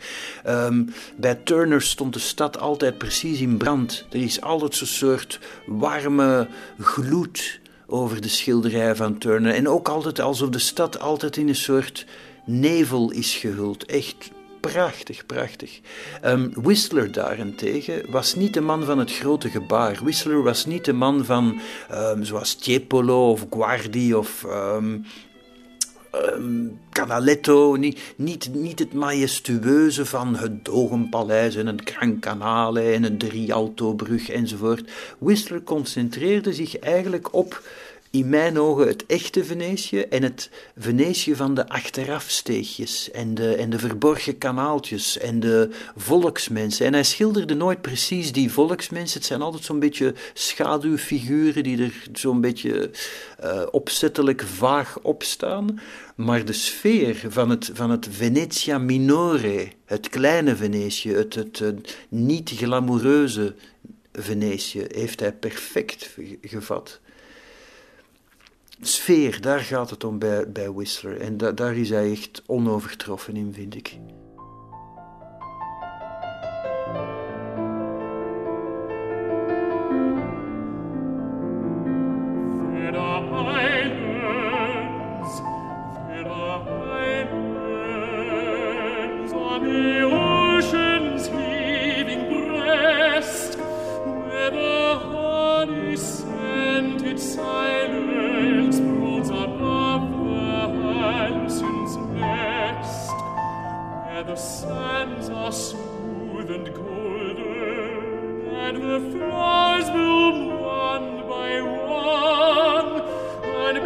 Um, bij Turner stond de stad altijd precies in brand. Er is altijd zo'n soort warme gloed over de schilderij van Turner. En ook altijd alsof de stad altijd in een soort nevel is gehuld. Echt prachtig, prachtig. Um, Whistler daarentegen was niet de man van het grote gebaar. Whistler was niet de man van, um, zoals Tiepolo of Guardi of um, Canaletto. Niet, niet, niet het majestueuze van het Dogenpaleis en het Gran Canale en het Rialto-brug enzovoort. Whistler concentreerde zich eigenlijk op in mijn ogen het echte Venetië en het Venetië van de achterafsteegjes en de, en de verborgen kanaaltjes en de volksmensen. En hij schilderde nooit precies die volksmensen. Het zijn altijd zo'n beetje schaduwfiguren die er zo'n beetje uh, opzettelijk vaag op staan. Maar de sfeer van het, van het Venetia minore, het kleine Venetië, het, het, het niet glamoureuze Venetië, heeft hij perfect gevat. Sfeer, daar gaat het om bij, bij Whistler. En da, daar is hij echt onovertroffen in, vind ik. the sands are smooth and golden, and the flowers bloom one by one, and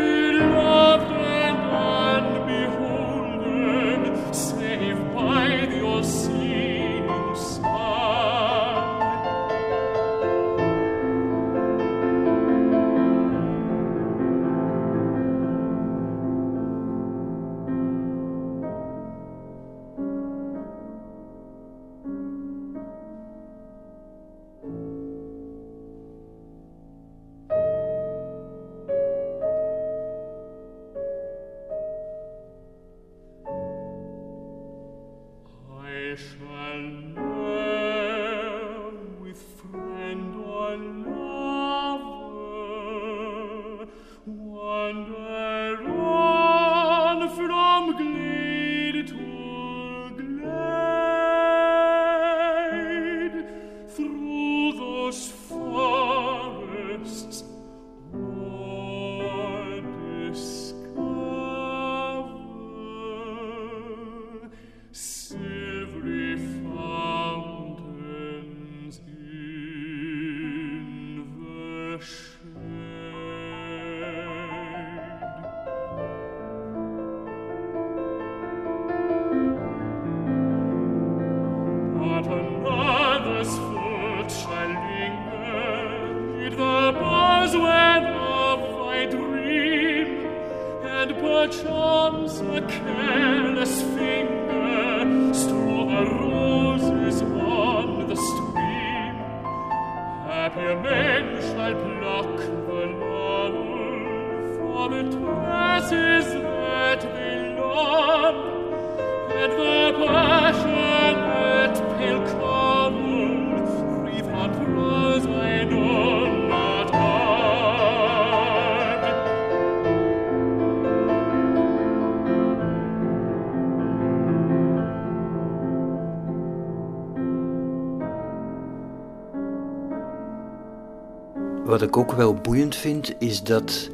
Wat ik ook wel boeiend vind, is dat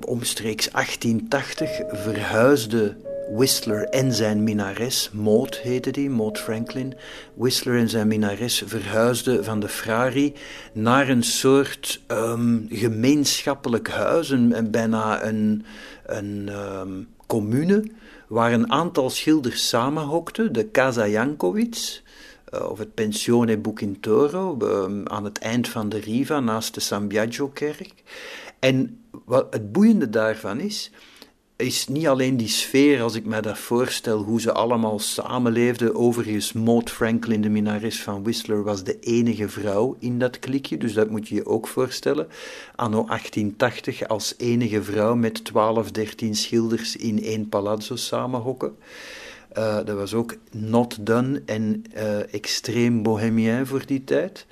omstreeks 1880 verhuisde Whistler en zijn minares, Maud heette die, Maud Franklin. Whistler en zijn minares verhuisden van de Frari naar een soort um, gemeenschappelijk huis, een, bijna een, een um, commune, waar een aantal schilders samenhokten, de Casa Jankovic. Eh, of het Pensione Bucintoro ehm, aan het eind van de Riva naast de San Biagio-kerk. En wat het boeiende daarvan is, is niet alleen die sfeer, als ik me dat voorstel, hoe ze allemaal samenleefden. Overigens, Maud Franklin, de minares van Whistler, was de enige vrouw in dat klikje, dus dat moet je je ook voorstellen. Anno 1880 als enige vrouw met 12, 13 schilders in één palazzo samenhokken. Uh, dat was ook not done en uh, extreem bohemien voor die tijd.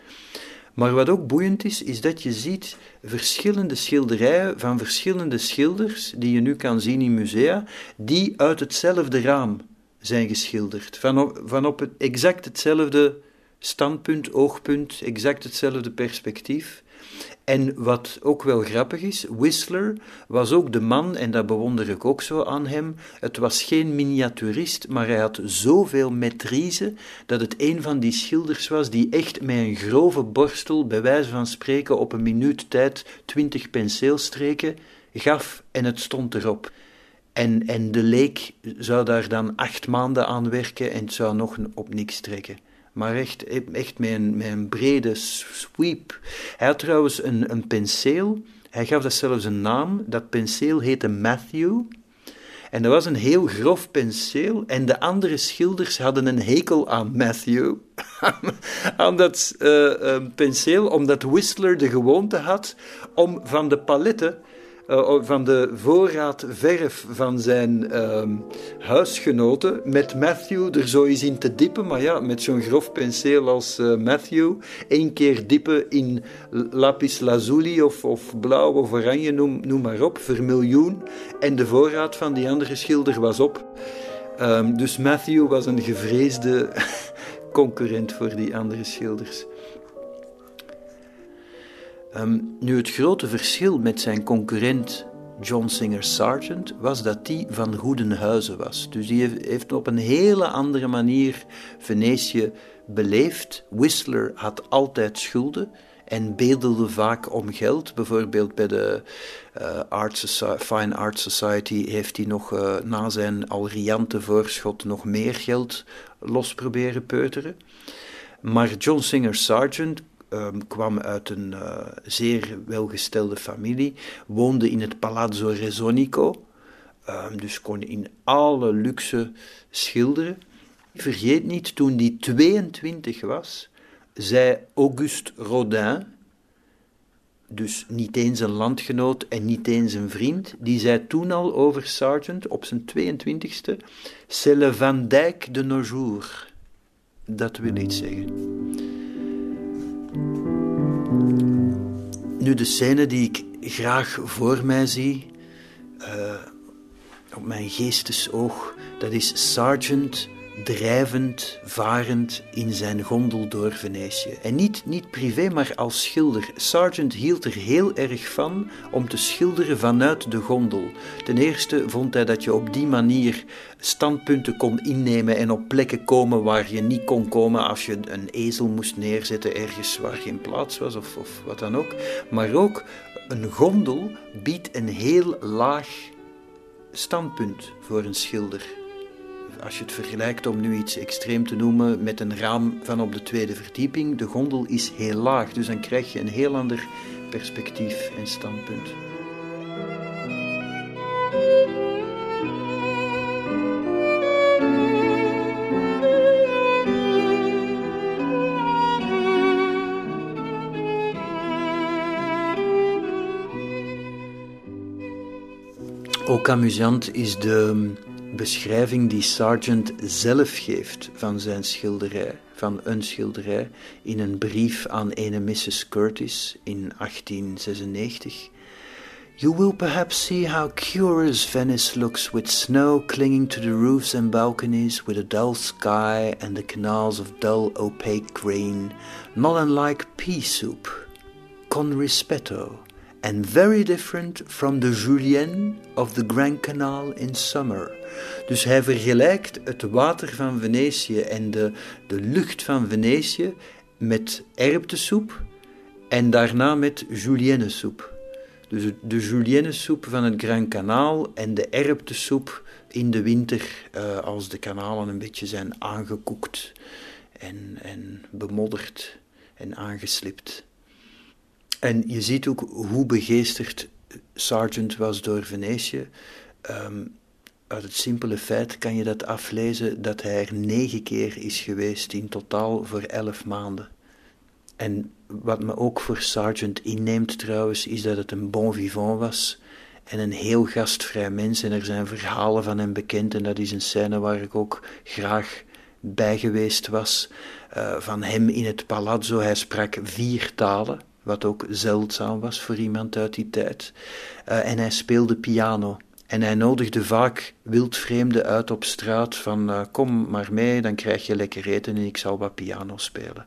Maar wat ook boeiend is, is dat je ziet verschillende schilderijen van verschillende schilders, die je nu kan zien in musea, die uit hetzelfde raam zijn geschilderd. Van op, van op het, exact hetzelfde standpunt, oogpunt, exact hetzelfde perspectief. En wat ook wel grappig is, Whistler was ook de man, en dat bewonder ik ook zo aan hem, het was geen miniaturist, maar hij had zoveel maîtrise dat het een van die schilders was die echt met een grove borstel, bij wijze van spreken op een minuut tijd, twintig penseelstreken gaf en het stond erop. En, en de leek zou daar dan acht maanden aan werken en het zou nog op niks trekken maar echt, echt met, een, met een brede sweep. Hij had trouwens een, een penseel, hij gaf dat zelfs een naam, dat penseel heette Matthew. En dat was een heel grof penseel en de andere schilders hadden een hekel aan Matthew, aan dat uh, penseel, omdat Whistler de gewoonte had om van de paletten uh, van de voorraad verf van zijn uh, huisgenoten met Matthew er zo eens in te dippen. Maar ja, met zo'n grof penseel als uh, Matthew. Eén keer dippen in lapis lazuli of, of blauw of oranje, noem, noem maar op, vermiljoen. En de voorraad van die andere schilder was op. Um, dus Matthew was een gevreesde concurrent voor die andere schilders. Um, nu, het grote verschil met zijn concurrent John Singer Sargent was dat die van goede huizen was. Dus die heeft op een hele andere manier Venetië beleefd. Whistler had altijd schulden en bedelde vaak om geld. Bijvoorbeeld bij de Art Fine Art Society heeft hij nog uh, na zijn al riante voorschot nog meer geld los proberen peuteren. Maar John Singer Sargent um, kwam uit een uh, zeer welgestelde familie, woonde in het Palazzo Resonico, um, dus kon in alle luxe schilderen. Vergeet niet, toen hij 22 was, zei Auguste Rodin, dus niet eens een landgenoot en niet eens een vriend, die zei toen al over Sargent op zijn 22e: C'est le Van Dyck de nos jours. Dat wil iets zeggen. Nu, de scène die ik graag voor mij zie, uh, op mijn geestesoog, dat is Sargent drijvend, varend in zijn gondel door Venetië. En niet, niet privé, maar als schilder. Sargent hield er heel erg van om te schilderen vanuit de gondel. Ten eerste vond hij dat je op die manier standpunten kon innemen en op plekken komen waar je niet kon komen als je een ezel moest neerzetten ergens waar geen plaats was of, of wat dan ook. Maar ook een gondel biedt een heel laag standpunt voor een schilder als je het vergelijkt, om nu iets extreem te noemen, met een raam van op de tweede verdieping, de gondel is heel laag. Dus dan krijg je een heel ander perspectief en standpunt. Ook amusant is de beschrijving die Sargent zelf geeft van zijn schilderij, van een schilderij, in een brief aan ene Mrs. Curtis in 1896. You will perhaps see how curious Venice looks with snow clinging to the roofs and balconies, with a dull sky and the canals of dull opaque grain, not unlike pea soup, con rispetto, and very different from the julienne of the Grand Canal in summer. Dus hij vergelijkt het water van Venetië en de, de lucht van Venetië met erwtensoep en daarna met juliennesoep. Dus de juliennesoep van het Grand Canal en de erwtensoep in de winter uh, als de kanalen een beetje zijn aangekoekt en, en bemodderd en aangeslipt. En je ziet ook hoe begeesterd Sargent was door Venetië. Um, uit het simpele feit kan je dat aflezen dat hij er negen keer is geweest in totaal voor elf maanden. En wat me ook voor Sargent inneemt trouwens, is dat het een bon vivant was en een heel gastvrij mens. En er zijn verhalen van hem bekend en dat is een scène waar ik ook graag bij geweest was. Uh, van hem in het palazzo, hij sprak vier talen wat ook zeldzaam was voor iemand uit die tijd. Uh, en hij speelde piano. En hij nodigde vaak wildvreemden uit op straat van uh, kom maar mee, dan krijg je lekker eten en ik zal wat piano spelen.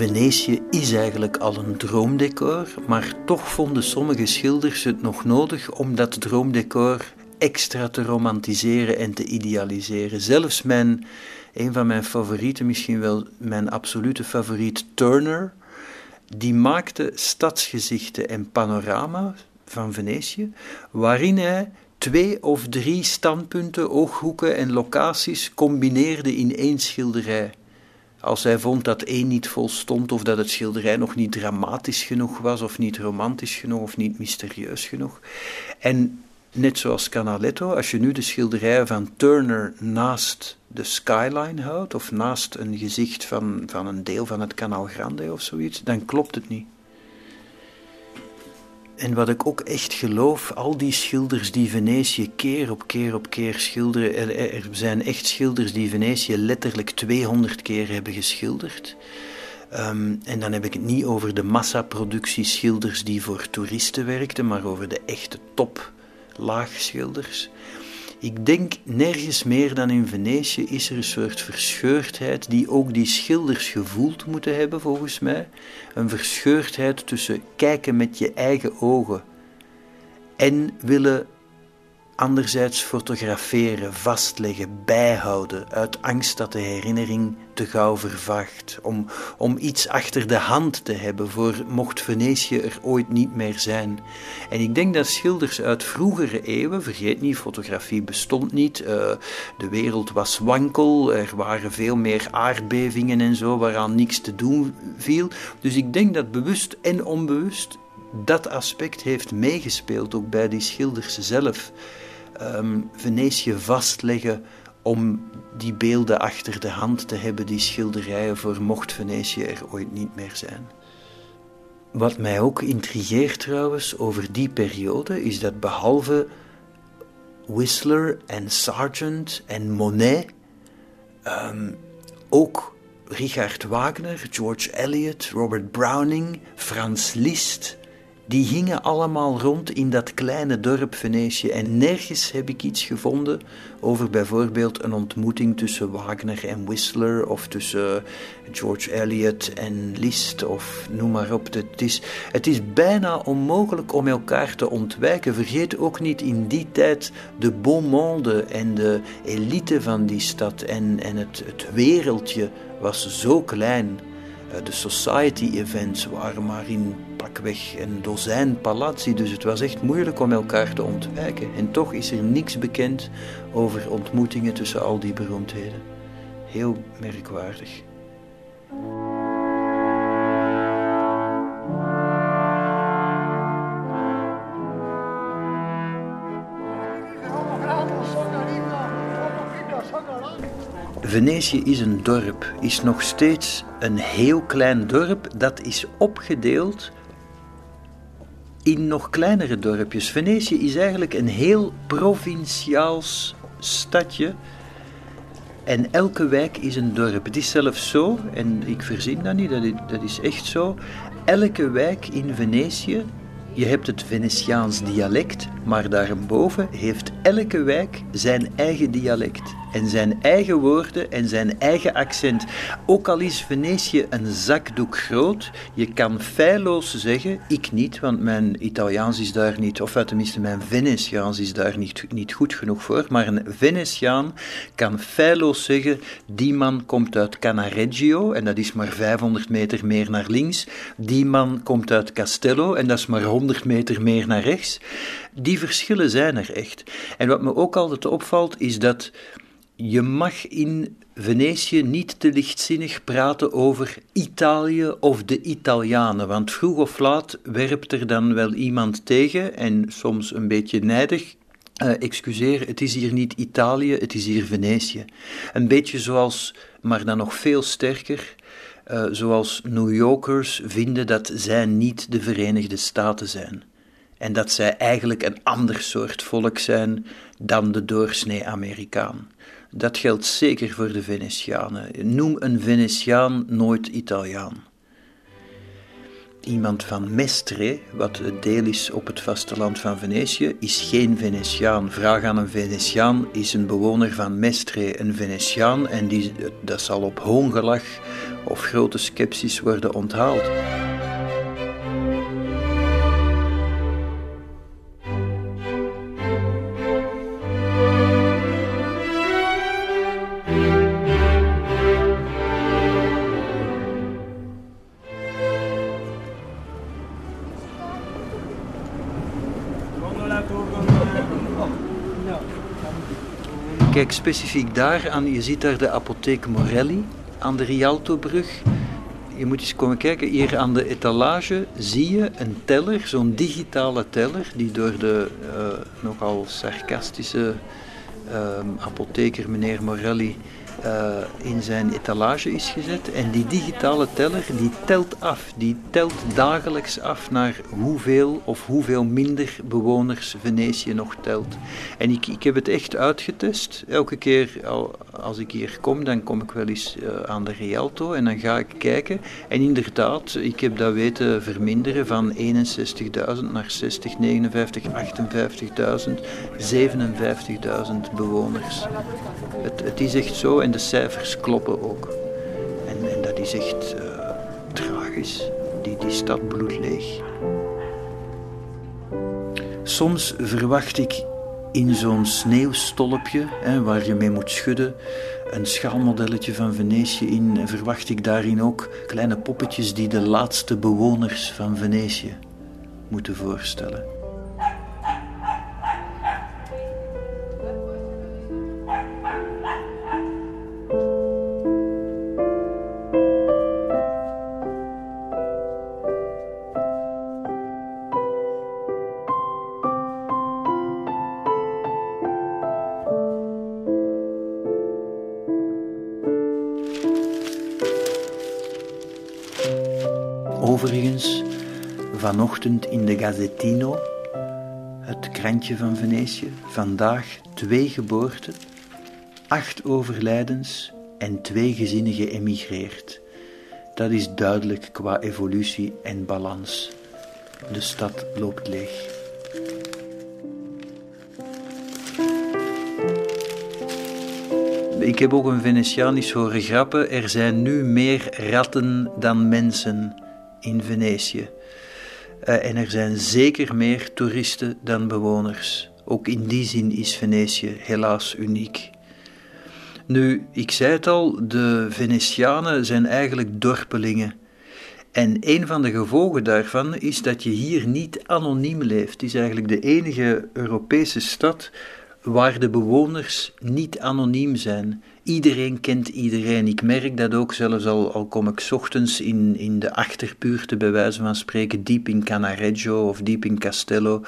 Venetië is eigenlijk al een droomdecor, maar toch vonden sommige schilders het nog nodig om dat droomdecor extra te romantiseren en te idealiseren. Zelfs mijn, een van mijn favorieten, misschien wel mijn absolute favoriet, Turner, die maakte stadsgezichten en panorama van Venetië, waarin hij twee of drie standpunten, ooghoeken en locaties combineerde in één schilderij. Als hij vond dat één niet volstond of dat het schilderij nog niet dramatisch genoeg was of niet romantisch genoeg of niet mysterieus genoeg. En net zoals Canaletto, als je nu de schilderijen van Turner naast de skyline houdt of naast een gezicht van, van een deel van het Canal Grande of zoiets, dan klopt het niet. En wat ik ook echt geloof, al die schilders die Venetië keer op keer op keer schilderen, er, zijn echt schilders die Venetië letterlijk 200 keer hebben geschilderd. Um, en dan heb ik het niet over de massaproductie schilders die voor toeristen werkten, maar over de echte top laagschilders. Ik denk nergens meer dan in Venetië is er een soort verscheurdheid die ook die schilders gevoeld moeten hebben, volgens mij. Een verscheurdheid tussen kijken met je eigen ogen en willen anderzijds fotograferen, vastleggen, bijhouden, uit angst dat de herinnering te gauw vervaagt, om, om iets achter de hand te hebben voor mocht Venetië er ooit niet meer zijn. En ik denk dat schilders uit vroegere eeuwen, vergeet niet, fotografie bestond niet, uh, de wereld was wankel, er waren veel meer aardbevingen en zo waaraan niks te doen viel. Dus ik denk dat bewust en onbewust dat aspect heeft meegespeeld, ook bij die schilders zelf um, Venetië vastleggen om die beelden achter de hand te hebben, die schilderijen, voor mocht Venetië er ooit niet meer zijn. Wat mij ook intrigeert trouwens over die periode, is dat behalve Whistler en Sargent en Monet, um, ook Richard Wagner, George Eliot, Robert Browning, Frans Liszt, die hingen allemaal rond in dat kleine dorp Venetië en nergens heb ik iets gevonden over bijvoorbeeld een ontmoeting tussen Wagner en Whistler of tussen George Eliot en Liszt of noem maar op. Het is, het is bijna onmogelijk om elkaar te ontwijken. Vergeet ook niet in die tijd de bon monde en de elite van die stad en, en het, het wereldje was zo klein. Eh, de society events waren maar in pakweg een dozijn palazzi, dus het was echt moeilijk om elkaar te ontwijken. En toch is er niks bekend over ontmoetingen tussen al die beroemdheden. Heel merkwaardig. Venetië is een dorp, is nog steeds een heel klein dorp dat is opgedeeld in nog kleinere dorpjes. Venetië is eigenlijk een heel provinciaals stadje. En elke wijk is een dorp. Het is zelfs zo, en ik verzin dat niet, dat is echt zo. Elke wijk in Venetië, je hebt het Venetiaans dialect, maar daarboven heeft elke wijk zijn eigen dialect en zijn eigen woorden en zijn eigen accent. Ook al is Venetië een zakdoek groot, je kan feilloos zeggen, ik niet, want mijn Italiaans is daar niet, of tenminste mijn Venetiaans is daar niet, niet goed genoeg voor, maar een Venetiaan kan feilloos zeggen, die man komt uit Canareggio, en dat is maar 500 meter meer naar links, die man komt uit Castello, en dat is maar 100 meter meer naar rechts. Die verschillen zijn er echt. En wat me ook altijd opvalt, is dat je mag in Venetië niet te lichtzinnig praten over Italië of de Italianen, want vroeg of laat werpt er dan wel iemand tegen en soms een beetje nijdig. Uh, excuseer, het is hier niet Italië, het is hier Venetië. Een beetje zoals, maar dan nog veel sterker, uh, zoals New Yorkers vinden dat zij niet de Verenigde Staten zijn. En dat zij eigenlijk een ander soort volk zijn dan de doorsnee Amerikaan. Dat geldt zeker voor de Venetianen. Noem een Venetiaan nooit Italiaan. iemand van Mestre, wat het deel is op het vasteland van Venetië, is geen Venetiaan. Vraag aan een Venetiaan, is een bewoner van Mestre een Venetiaan? En die, dat zal op hoongelach of grote sceptisch worden onthaald. Kijk specifiek daar aan, je ziet daar de apotheek Morelli aan de Rialtobrug. Je moet eens komen kijken, hier aan de etalage zie je een teller, zo'n digitale teller, die door de uh, nogal sarcastische uh, apotheker meneer Morelli uh, in zijn etalage is gezet. En die digitale teller die telt af. Die telt dagelijks af naar hoeveel of hoeveel minder bewoners Venetië nog telt. En ik, ik heb het echt uitgetest. Elke keer als ik hier kom, dan kom ik wel eens uh, aan de Rialto en dan ga ik kijken. En inderdaad, ik heb dat weten verminderen van 61.000 naar 60, 59, 58.000, 57.000 bewoners. Het, het is echt zo en de cijfers kloppen ook. En, en dat is echt uh, tragisch. Die, die stad bloedleeg. Soms verwacht ik in zo'n sneeuwstolpje, hè, waar je mee moet schudden, een schaalmodelletje van Venetië in, verwacht ik daarin ook kleine poppetjes die de laatste bewoners van Venetië moeten voorstellen. Vanochtend in de Gazzettino, het krantje van Venetië, vandaag twee geboorten, acht overlijdens en twee gezinnen geëmigreerd. Dat is duidelijk qua evolutie en balans. De stad loopt leeg. Ik heb ook een Venetianisch horen grappen. Er zijn nu meer ratten dan mensen in Venetië. Uh, en er zijn zeker meer toeristen dan bewoners. Ook in die zin is Venetië helaas uniek. Nu, ik zei het al, de Venetianen zijn eigenlijk dorpelingen. En een van de gevolgen daarvan is dat je hier niet anoniem leeft. Het is eigenlijk de enige Europese stad waar de bewoners niet anoniem zijn. Iedereen kent iedereen. Ik merk dat ook zelfs al, al kom ik ochtends in, in de achterbuurten, bij wijze van spreken, diep in Canareggio of diep in Castello.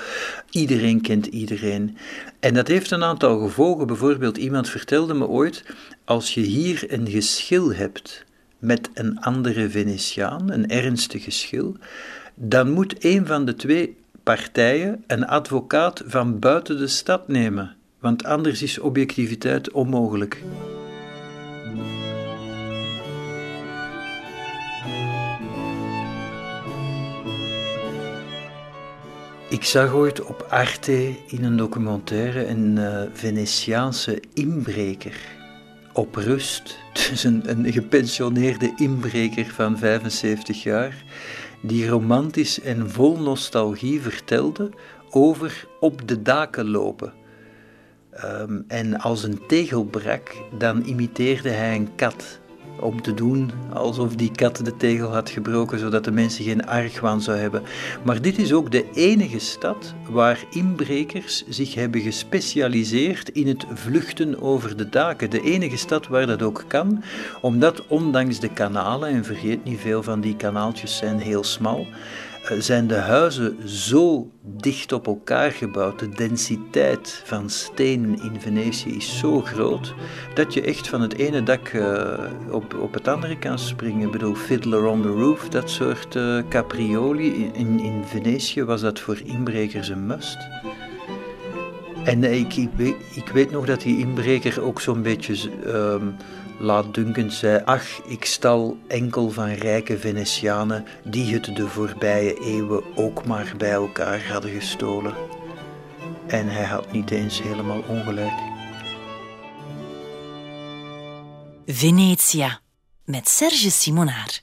Iedereen kent iedereen. En dat heeft een aantal gevolgen. Bijvoorbeeld, iemand vertelde me ooit: als je hier een geschil hebt met een andere Venetiaan, een ernstig geschil, dan moet een van de twee partijen een advocaat van buiten de stad nemen want anders is objectiviteit onmogelijk. Ik zag ooit op Arte in een documentaire een uh, Venetiaanse inbreker op rust. Dus een, een gepensioneerde inbreker van 75 jaar, die romantisch en vol nostalgie vertelde over op de daken lopen. Ehm, en als een tegel brak, dan imiteerde hij een kat. Om te doen alsof die kat de tegel had gebroken, zodat de mensen geen argwaan zou hebben. Maar dit is ook de enige stad waar inbrekers zich hebben gespecialiseerd in het vluchten over de daken. De enige stad waar dat ook kan, omdat ondanks de kanalen, en vergeet niet veel van die kanaaltjes zijn heel smal, zijn de huizen zo dicht op elkaar gebouwd, de densiteit van steen in Venetië is zo groot, dat je echt van het ene dak uh, op, op het andere kan springen. Ik bedoel, Fiddler on the Roof, dat soort uh, caprioli. In, in Venetië was dat voor inbrekers een must. En ik, ik, weet, ik weet nog dat die inbreker ook zo'n beetje... Um, Laatdunkend zei, ach, ik stal enkel van rijke Venetianen die het de voorbije eeuwen ook maar bij elkaar hadden gestolen. En hij had niet eens helemaal ongelijk. Venetia met Serge Simonaar.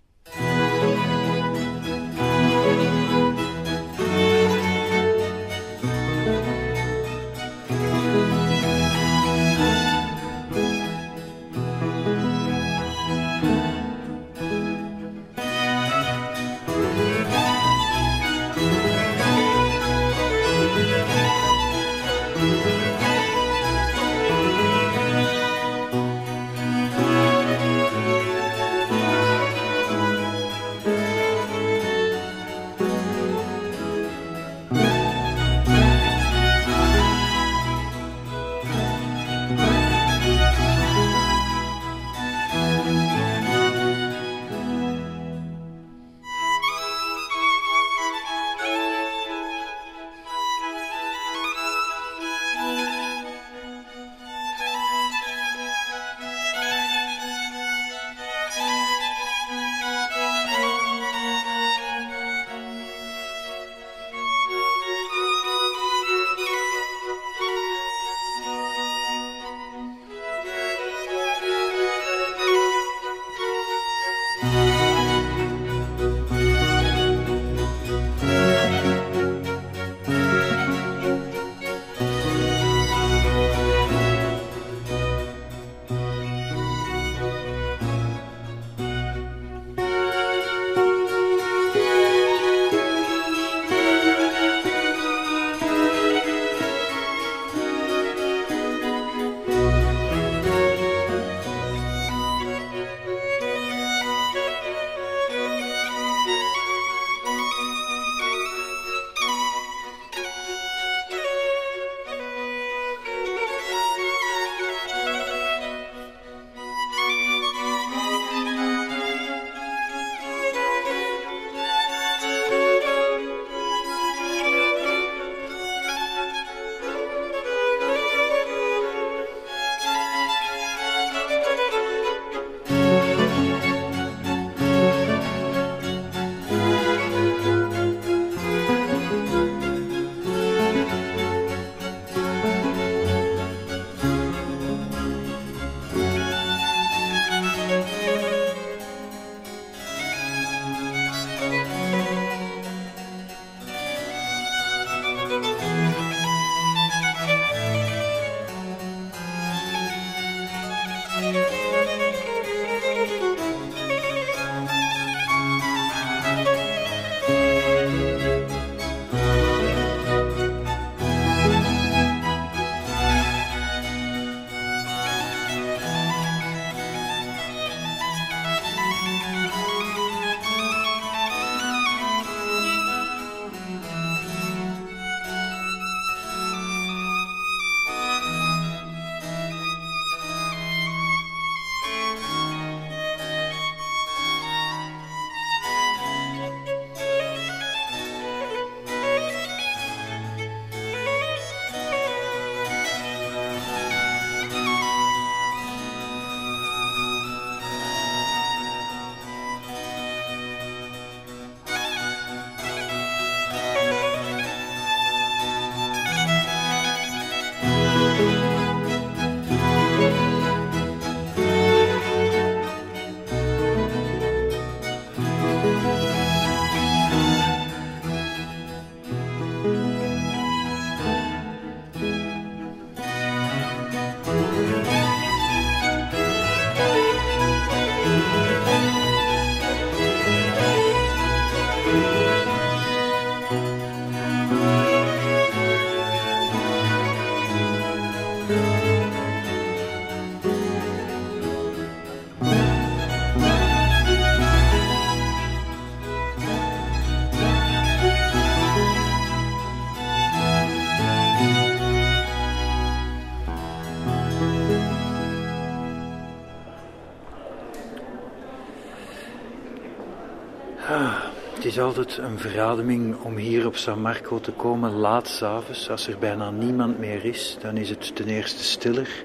Altijd een verademing om hier op San Marco te komen laat s'avonds. Als er bijna niemand meer is, dan is het ten eerste stiller.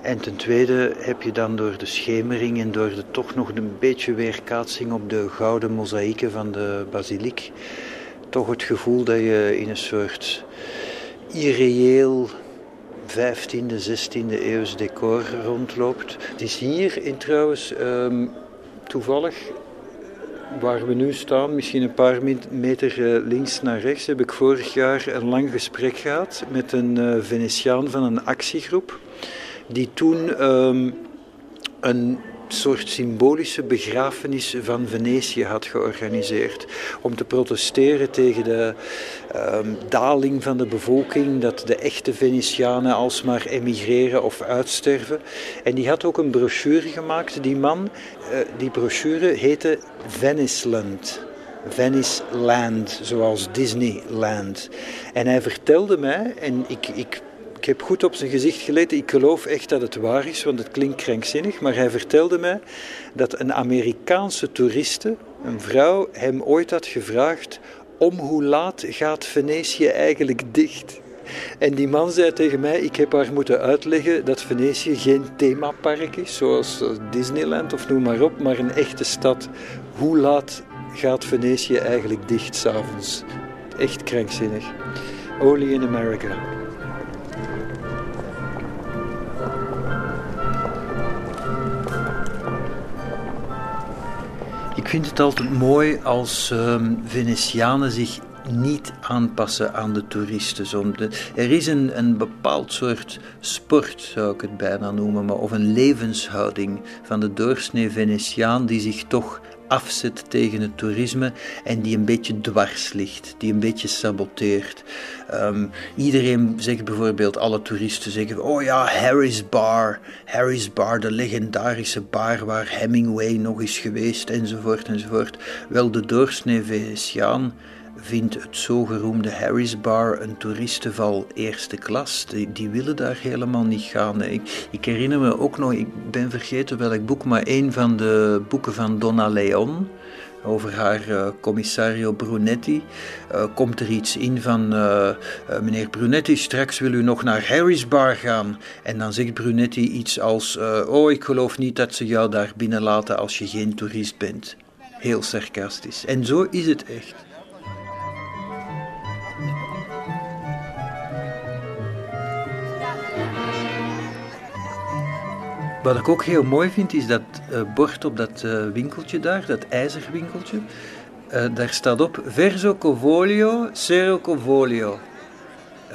En ten tweede heb je dan door de schemering en door de toch nog een beetje weerkaatsing op de gouden mozaïeken van de basiliek, toch het gevoel dat je in een soort irreëel 15e, 16e eeuws decor rondloopt. Het is hier in trouwens um, toevallig waar we nu staan, misschien een paar meter eh, links naar rechts, heb ik vorig jaar een lang gesprek gehad met een uh, Venetiaan van een actiegroep, die toen um, een soort symbolische begrafenis van Venetië had georganiseerd. Om te protesteren tegen de um, daling van de bevolking, dat de echte Venetianen alsmaar emigreren of uitsterven. En die had ook een brochure gemaakt, die man. Uh, die brochure heette Veniceland. Venice Land, zoals Disneyland. En hij vertelde mij, en ik, ik ik heb goed op zijn gezicht geleten. Ik geloof echt dat het waar is, want het klinkt krankzinnig. Maar hij vertelde mij dat een Amerikaanse toeriste, een vrouw, hem ooit had gevraagd: om hoe laat gaat Venetië eigenlijk dicht? En die man zei tegen mij: Ik heb haar moeten uitleggen dat Venetië geen themapark is, zoals Disneyland of noem maar op, maar een echte stad. Hoe laat gaat Venetië eigenlijk dicht s'avonds? Echt krankzinnig. Only in America. Vind het altijd mooi als um, Venetianen zich niet aanpassen aan de toeristen. er is een, een bepaald soort sport, zou ik het bijna noemen, maar, of een levenshouding van de doorsnee Venetiaan die zich toch afzet tegen het toerisme en die een beetje dwars ligt, die een beetje saboteert. Um, iedereen zegt bijvoorbeeld, alle toeristen zeggen, oh ja, Harry's Bar, Harry's Bar, de legendarische bar waar Hemingway nog is geweest, enzovoort, enzovoort. Wel, de doorsnee Venetiaan vindt het zogeroemde Harry's Bar een toeristenval eerste klas. Die, die, willen daar helemaal niet gaan. Ik, herinner me ook nog, ik ben vergeten welk boek, maar een van de boeken van Donna Leon over haar uh, commissario Brunetti. Uh, komt er iets in van uh, meneer Brunetti, straks wil u nog naar Harry's Bar gaan. En dan zegt Brunetti iets als: Oh, ik geloof niet dat ze jou daar binnenlaten als je geen toerist bent. Heel sarcastisch. En zo is het echt. Wat ik ook heel mooi vind, is dat uh, bord op dat uh, winkeltje daar, dat ijzerwinkeltje. Uh, daar staat op Verso Covolio, Cero Covolio.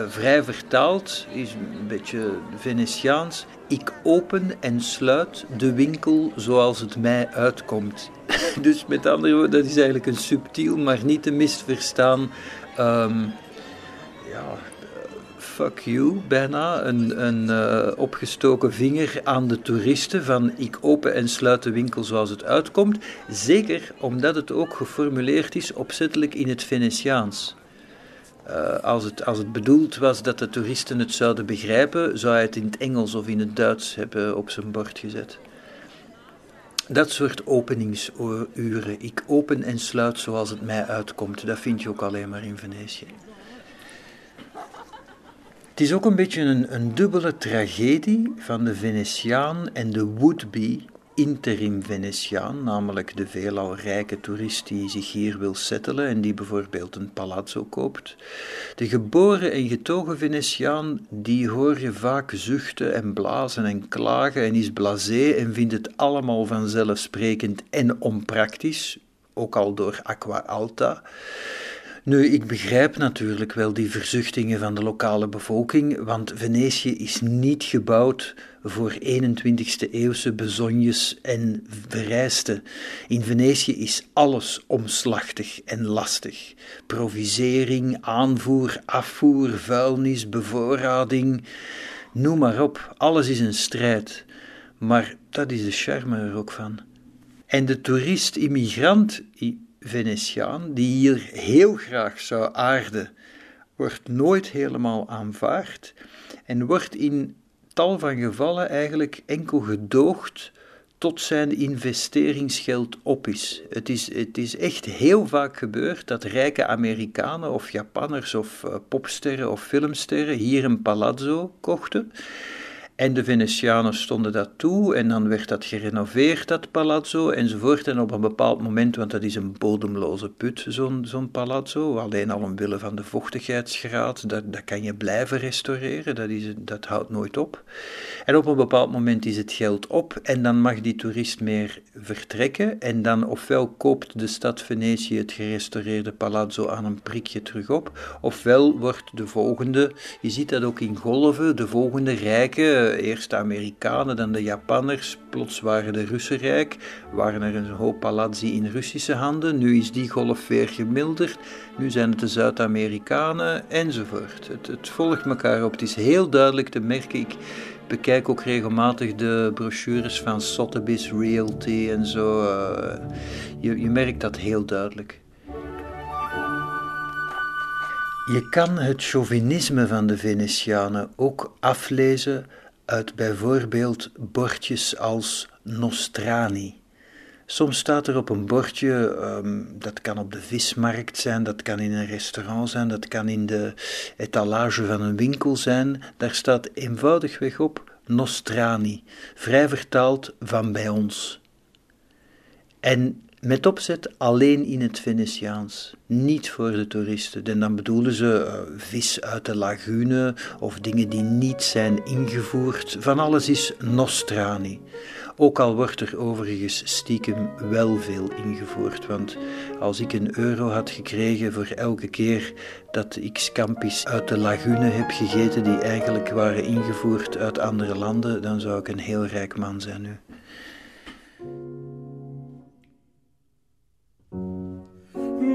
vrij vertaald, is een beetje Venetiaans. Ik open en sluit de winkel zoals het mij uitkomt. dus met andere woorden, dat is eigenlijk een subtiel, maar niet te misverstaan um, ja, fuck you bijna, een, een uh, opgestoken vinger aan de toeristen van ik open en sluit de winkel zoals het uitkomt. Zeker omdat het ook geformuleerd is opzettelijk in het Venetiaans. Uh, als, het, als het bedoeld was dat de toeristen het zouden begrijpen, zou hij het in het Engels of in het Duits hebben op zijn bord gezet. Dat soort openingsuren, ik open en sluit zoals het mij uitkomt, dat vind je ook alleen maar in Venetië. Het is ook een beetje een, een dubbele tragedie van de Venetiaan en de would-be interim Venetiaan, namelijk de veelal rijke toerist die zich hier wil settelen en die bijvoorbeeld een palazzo koopt. De geboren en getogen Venetiaan, die hoor je vaak zuchten en blazen en klagen en is blasé en vindt het allemaal vanzelfsprekend en onpraktisch, ook al door Aqua Alta. Nu, ik begrijp natuurlijk wel die verzuchtingen van de lokale bevolking, want Venetië is niet gebouwd voor 21ste eeuwse bezonjes en vereisten. In Venetië is alles omslachtig en lastig. Provisering, aanvoer, afvoer, vuilnis, bevoorrading, noem maar op, alles is een strijd. Maar dat is de charme er ook van. En de toerist-immigrant Venetiaan, die hier heel graag zou aarden, wordt nooit helemaal aanvaard en wordt in tal van gevallen eigenlijk enkel gedoogd tot zijn investeringsgeld op is. Het is, het is echt heel vaak gebeurd dat rijke Amerikanen of Japanners of uh, popsterren of filmsterren hier een palazzo kochten En de Venetianen stonden dat toe en dan werd dat gerenoveerd, dat palazzo enzovoort. En op een bepaald moment, want dat is een bodemloze put, zo'n zo'n palazzo, alleen al omwille van de vochtigheidsgraad, dat, dat kan je blijven restaureren, dat, is, dat houdt nooit op. En op een bepaald moment is het geld op en dan mag die toerist meer vertrekken. En dan ofwel koopt de stad Venetië het gerestaureerde palazzo aan een prikje terug op, ofwel wordt de volgende, je ziet dat ook in golven, de volgende rijke eerst de Amerikanen, dan de Japanners, plots waren de Russen rijk, waren er een hoop palazzi in Russische handen, nu is die golf weer gemilderd, nu zijn het de Zuid-Amerikanen enzovoort. Het, het volgt elkaar op, het is heel duidelijk te merken. Ik bekijk ook regelmatig de brochures van Sotheby's Realty en zo. Eh, je, je merkt dat heel duidelijk. Je kan het chauvinisme van de Venetianen ook aflezen uit bijvoorbeeld bordjes als Nostrani. Soms staat er op een bordje, ehm, dat kan op de vismarkt zijn, dat kan in een restaurant zijn, dat kan in de etalage van een winkel zijn. Daar staat eenvoudigweg op Nostrani, vrij vertaald van bij ons. En met opzet alleen in het Venetiaans, niet voor de toeristen. En dan bedoelen ze uh, vis uit de lagune of dingen die niet zijn ingevoerd. Van alles is nostrani. Ook al wordt er overigens stiekem wel veel ingevoerd. Want als ik een euro had gekregen voor elke keer dat ik scampis uit de lagune heb gegeten die eigenlijk waren ingevoerd uit andere landen, dan zou ik een heel rijk man zijn nu.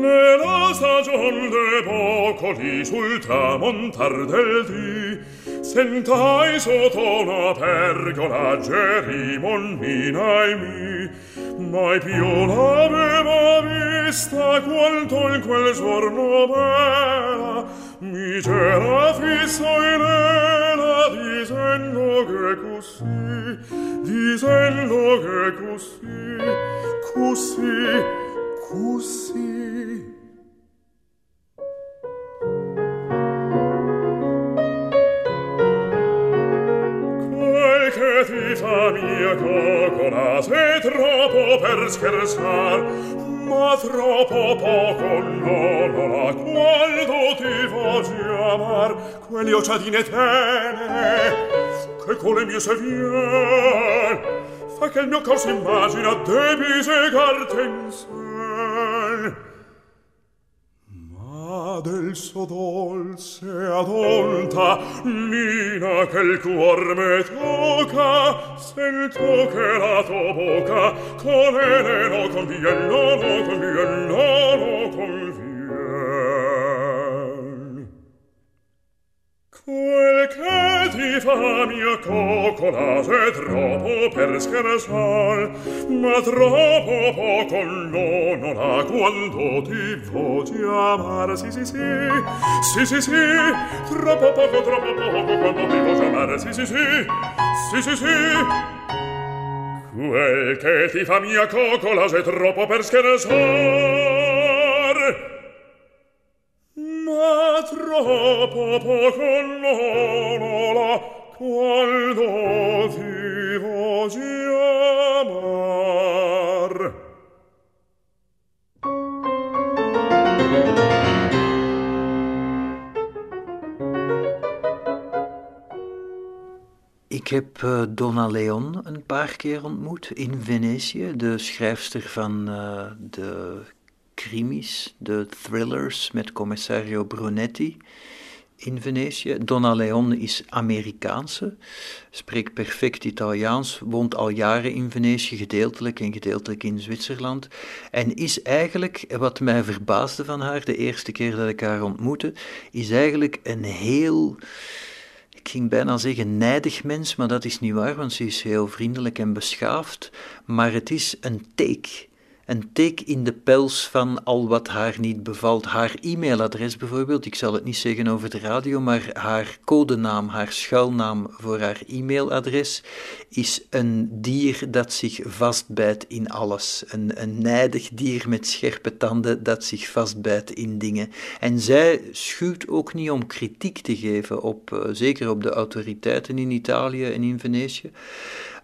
nella stagion de bocoli sul tramontar del dì sentai sotto una pergola gerimon minai mi mai più l'aveva vista quanto in quel giorno bella mi c'era fisso in ella dicendo che così dicendo che così così così ti fa mia cocola se troppo per scherzar ma troppo poco l'onola quando ti voglio amar quelli occiadine tene che con le mie se vien fa che il mio cor s'immagina debise cartenze mal ma del suo dolce adonta nina che il cuor me tocca se toccherà tua bocca. Con ene no convien no no convien Quel che ti fa mia coccola è troppo per scherzar, ma troppo poco no non ha quando ti voglio amar, sì sì sì, sì sì sì, troppo poco, troppo poco quando ti voci amar, sì sì sì, sì sì sì, Quel che ti fa mia coccola è troppo per scherzar, troppo poco ti voglio amar. Ik heb uh, Donna Leon een paar keer ontmoet in Venetië, de schrijfster van uh, de de thrillers met commissario Brunetti in Venetië. Donna Leon is Amerikaanse, spreekt perfect Italiaans, woont al jaren in Venetië, gedeeltelijk en gedeeltelijk in Zwitserland. En is eigenlijk, wat mij verbaasde van haar de eerste keer dat ik haar ontmoette, is eigenlijk een heel ik ging bijna zeggen nijdig mens, maar dat is niet waar, want ze is heel vriendelijk en beschaafd. Maar het is een take een teek in de pels van al wat haar niet bevalt. Haar e-mailadres bijvoorbeeld, ik zal het niet zeggen over de radio, maar haar codenaam, haar schuilnaam voor haar e-mailadres is een dier dat zich vastbijt in alles. Een, een nijdig dier met scherpe tanden dat zich vastbijt in dingen. En zij schuwt ook niet om kritiek te geven, op, uh, zeker op de autoriteiten in Italië en in Venetië.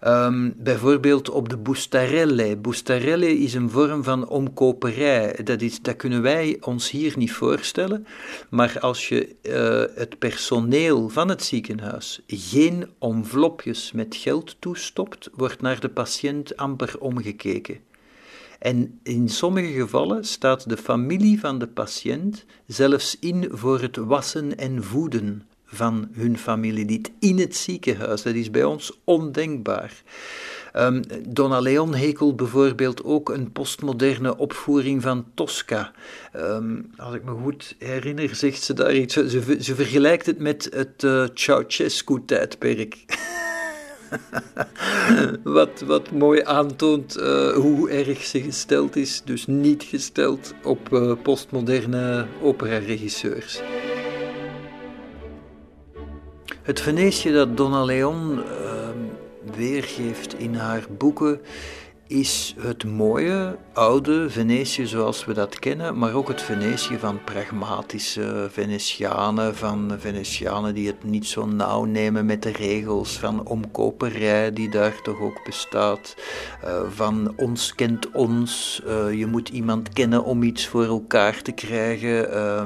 Um, bijvoorbeeld op de bustarelle. Bustarelle is een vorm van omkoperij. Dat, is, dat kunnen wij ons hier niet voorstellen. Maar als je uh, het personeel van het ziekenhuis geen envelopjes met geld toestopt, wordt naar de patiënt amper omgekeken. En in sommige gevallen staat de familie van de patiënt zelfs in voor het wassen en voeden van hun familielid in het ziekenhuis. Dat is bij ons ondenkbaar. Um, Donna Leon hekelt bijvoorbeeld ook een postmoderne opvoering van Tosca. Um, als ik me goed herinner, zegt ze daar iets. Ze, vergelijkt het met het uh, Ceausescu-tijdperk. wat, wat mooi aantoont uh, hoe erg ze gesteld is, dus niet gesteld op uh, postmoderne operaregisseurs. Het Venetië dat Donna Leon uh, weergeeft in haar boeken is het mooie, oude Venetië zoals we dat kennen, maar ook het Venetië van pragmatische Venetianen, van Venetianen die het niet zo nauw nemen met de regels, van omkoperij die daar toch ook bestaat, uh, van ons kent ons, uh, je moet iemand kennen om iets voor elkaar te krijgen. Uh,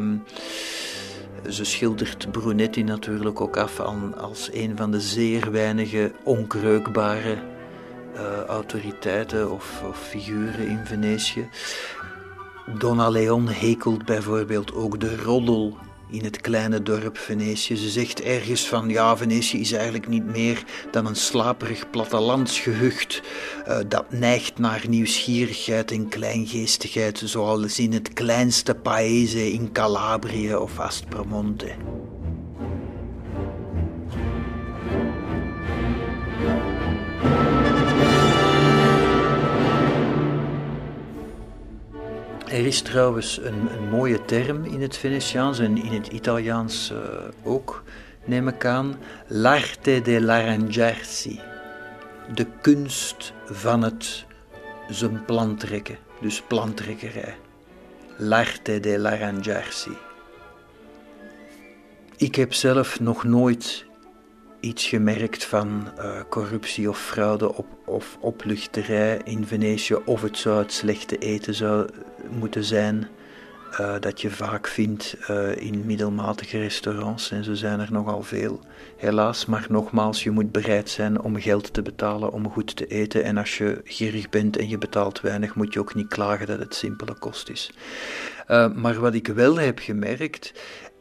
ze schildert Brunetti natuurlijk ook af als een van de zeer weinige onkreukbare uh, autoriteiten of, of, figuren in Venetië. Donna Leon hekelt bijvoorbeeld ook de roddel in het kleine dorp Venetië. Ze zegt ergens van ja, Venetië is eigenlijk niet meer dan een slaperig plattelandsgehucht uh, dat neigt naar nieuwsgierigheid en kleingeestigheid, zoals in het kleinste paese in Calabrië of Aspromonte. Er is trouwens een, een, mooie term in het Venetiaans en in het Italiaans uh, ook, neem ik aan, l'arte dell'arrangiarsi. De kunst van het zijn plan trekken, dus plantrekkerij. L'arte dell'arrangiarsi. Ik heb zelf nog nooit iets gemerkt van uh, corruptie of fraude op, of opluchterij in Venetië, of het zou het slechte eten zou moeten zijn uh, dat je vaak vindt uh, in middelmatige restaurants. En zo zijn er nogal veel, helaas. Maar nogmaals, je moet bereid zijn om geld te betalen om goed te eten. En als je gierig bent en je betaalt weinig, moet je ook niet klagen dat het simpele kost is. Maar wat ik wel heb gemerkt,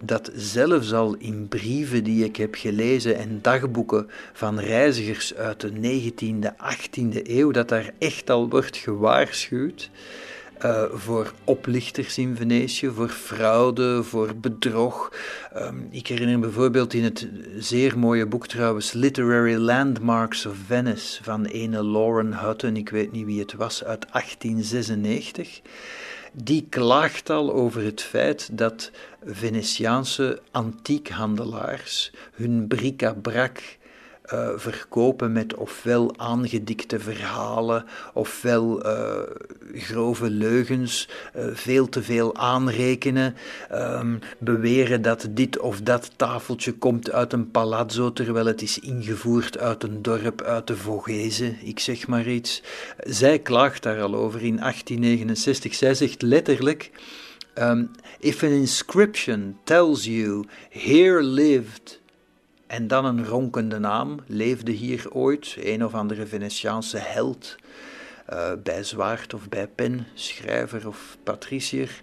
dat zelfs al in brieven die ik heb gelezen en dagboeken van reizigers uit de 19e, 18e eeuw, dat daar echt al wordt gewaarschuwd uh, voor oplichters in Venetië, voor fraude, voor bedrog. Um, ik herinner bijvoorbeeld in het zeer mooie boek trouwens Literary Landmarks of Venice van ene Lauren Hutton, ik weet niet wie het was, uit 1896 die klaagt al over het feit dat Venetiaanse antiekhandelaars hun bric-à-brac uh, verkopen met ofwel aangedikte verhalen, ofwel uh, grove leugens, uh, veel te veel aanrekenen, um, beweren dat dit of dat tafeltje komt uit een palazzo terwijl het is ingevoerd uit een dorp uit de Vogese, ik zeg maar iets. Zij klaagt daar al over in 1869. Zij zegt letterlijk. Um, if an inscription tells you, here lived en dan een ronkende naam, leefde hier ooit een of andere Venetiaanse held, uh, bij zwaard of bij pen, schrijver of patricier.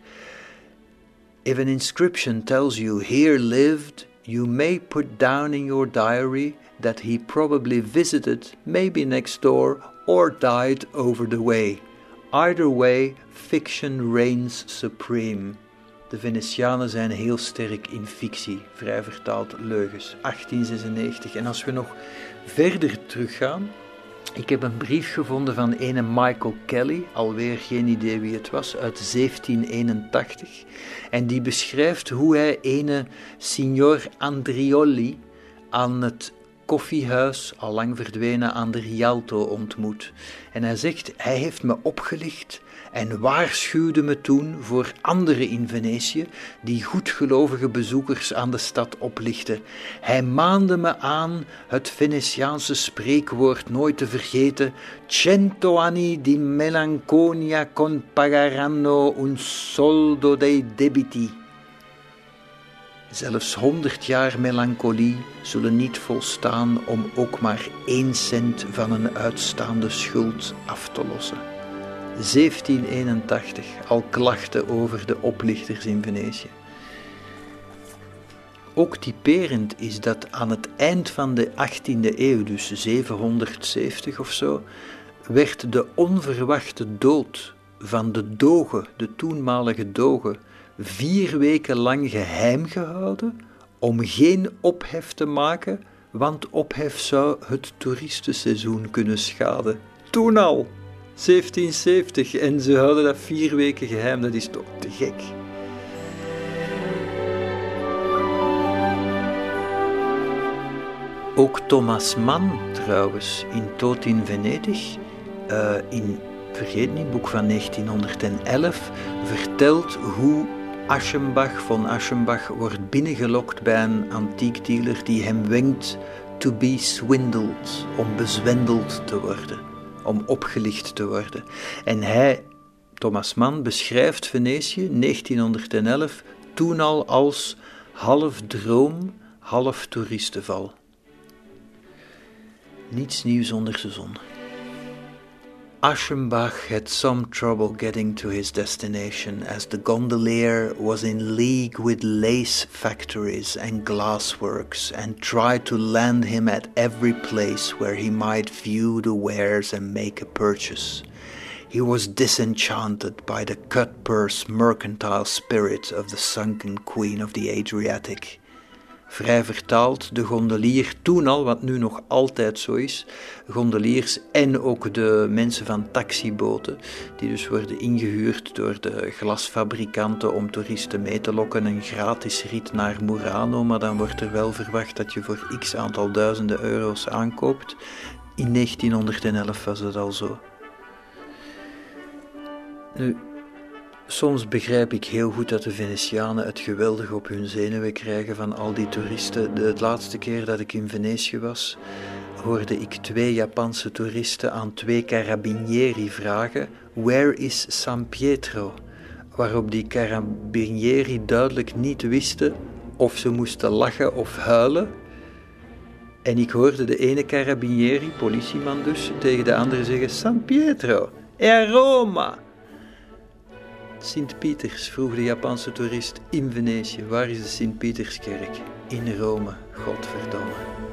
If an inscription tells you here lived, you may put down in your diary that he probably visited, maybe next door, or died over the way. Either way, fiction reigns supreme. De Venetianen zijn heel sterk in fictie, vrij vertaald leugens. 1896. En als we nog verder teruggaan, Ik heb een brief gevonden van ene Michael Kelly, alweer geen idee wie het was, uit 1781. En die beschrijft hoe hij ene signor Andrioli aan het koffiehuis, al lang verdwenen, aan de Rialto ontmoet. En hij zegt, hij heeft me opgelicht en waarschuwde me toen voor anderen in Venetië die goedgelovige bezoekers aan de stad oplichten. Hij maande me aan het Venetiaanse spreekwoord nooit te vergeten: Cento anni di melanconia con pagaranno un soldo dei debiti. Zelfs honderd jaar melancholie zullen niet volstaan om ook maar één cent van een uitstaande schuld af te lossen. 1781 al klachten over de oplichters in Venetië. Ook typerend is dat aan het eind van de 18e eeuw, dus 770 of zo, werd de onverwachte dood van de doge, de toenmalige doge, vier weken lang geheim gehouden om geen ophef te maken, want ophef zou het toeristenseizoen kunnen schaden. Toen al! 1770 en ze houden dat vier weken geheim, dat is toch te gek. Ook Thomas Mann trouwens, in Toot in Venedig, uh, in, vergeet niet, boek van 1911, vertelt hoe Aschenbach von Aschenbach wordt binnengelokt bij een antiekdealer die hem wenkt to be swindled, om bezwendeld te worden om opgelicht te worden. En hij, Thomas Mann, beschrijft Venetië 1911 toen al als half droom, half toeristenval. Niets nieuws onder de zon. Aschenbach had some trouble getting to his destination as the gondolier was in league with lace factories and glassworks and tried to land him at every place where he might view the wares and make a purchase. He was disenchanted by the cut purse mercantile spirit of the sunken queen of the Adriatic vrij vertaald, de gondelier toen al, wat nu nog altijd zo is, gondeliers en ook de mensen van taxiboten, die dus worden ingehuurd door de glasfabrikanten om toeristen mee te lokken, een gratis rit naar Murano, maar dan wordt er wel verwacht dat je voor x aantal duizenden euro's aankoopt. In 1911 was het al zo. Nu, Soms begrijp ik heel goed dat de Venetianen het geweldig op hun zenuwen krijgen van al die toeristen. De laatste keer dat ik in Venetië was, hoorde ik twee Japanse toeristen aan twee carabinieri vragen: Where is San Pietro? Waarop die carabinieri duidelijk niet wisten of ze moesten lachen of huilen. En ik hoorde de ene carabinieri, politieman dus, tegen de andere zeggen: San Pietro, è Roma. Sint-Pieters, vroeg de Japanse toerist in Venetië. Waar is de Sint-Pieterskerk? In Rome, godverdomme.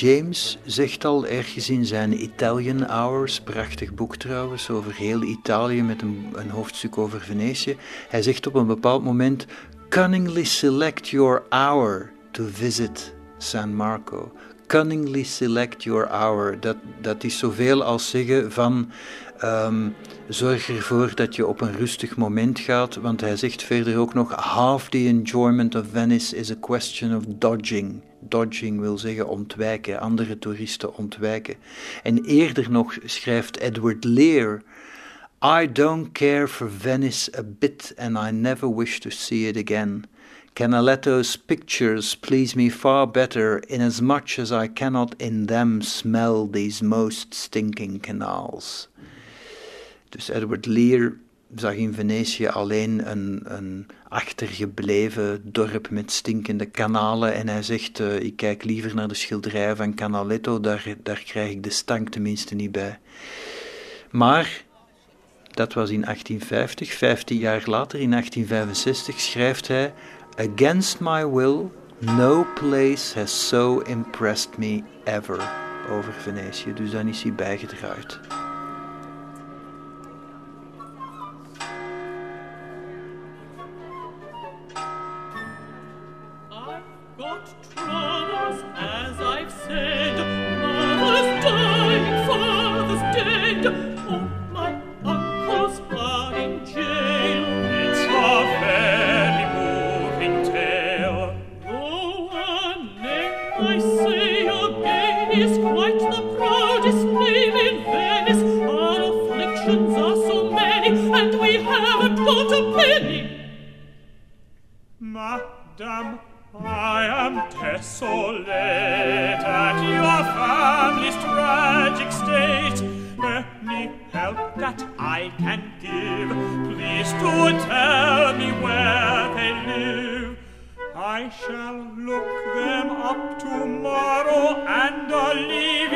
James zegt al ergens in zijn Italian Hours, prachtig boek trouwens, over heel Italië met een, een hoofdstuk over Venetië. Hij zegt op een bepaald moment: Cunningly select your hour to visit San Marco. Cunningly select your hour. Dat, dat is zoveel als zeggen van Ehm, zorg ervoor dat je op een rustig moment gaat, want hij zegt verder ook nog: Half the enjoyment of Venice is a question of dodging. Dodging wil zeggen ontwijken, andere toeristen ontwijken. En eerder nog schrijft Edward Lear. I don't care for Venice a bit, and I never wish to see it again. Canaletto's pictures please me far better, inasmuch as I cannot in them smell these most stinking canals. Dus Edward Lear zag in Venetië alleen een, een achtergebleven dorp met stinkende kanalen en hij zegt, uh, ik kijk liever naar de schilderijen van Canaletto, daar, daar krijg ik de stank tenminste niet bij. Maar, dat was in 1850, 15 jaar later, in 1865, schrijft hij, Against my will, no place has so impressed me ever over Venetië. Dus dan is hij bijgedraaid. not a penny. Madame, I am desolate at your family's tragic state. Any help that I can give, please to tell me where they live. I shall look them up tomorrow and I'll leave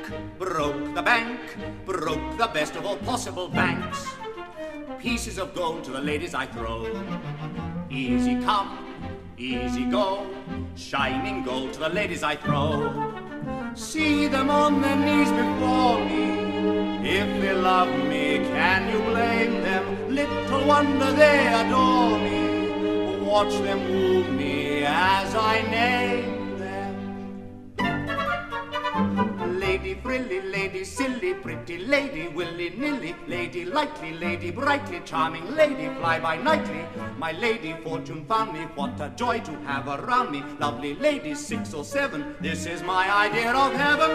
throw. Easy come, easy go, shining gold to the ladies I throw. See them on their knees before me. If they love me, can you blame them? Little wonder they adore me. Watch them woo me as I name lady frilly, lady silly, pretty lady willy nilly, lady lightly, lady brightly, charming lady fly by nightly. My lady fortune found me, what a joy to have around me. Lovely lady six or seven, this is my idea of heaven.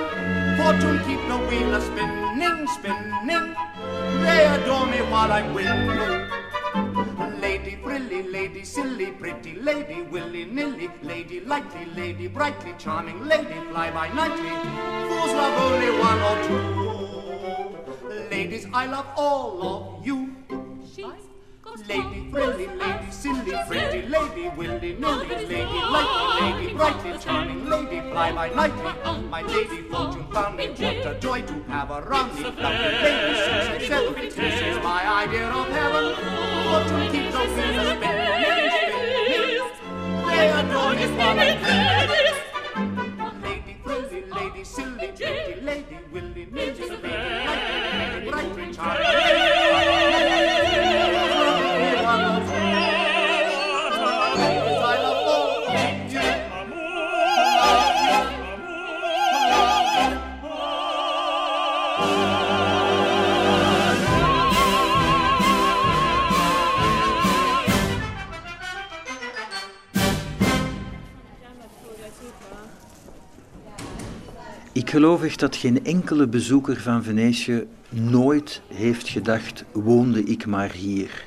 Fortune keep the wheel a spinning, spinning. They adore me while I'm winning lady frilly, lady silly, pretty lady willy nilly, lady lightly, lady brightly, charming lady fly by nightly. Fools love only one or two. Ladies, I love all of you. Lady frilly, lady silly, pretty lady willy nilly, lady lightly, lady brightly, charming lady fly by nightly. My lady fortune found me, what a joy to have around me. Lovely lady six and seven, this is my idea of heaven. Fortune keeps wheels spinning, spinning. They adore while I'm Lady frilly, lady silly, pretty lady willy nilly, lady lightly, lady brightly, charming Ik geloof echt dat geen enkele bezoeker van Venetië nooit heeft gedacht: woonde ik maar hier.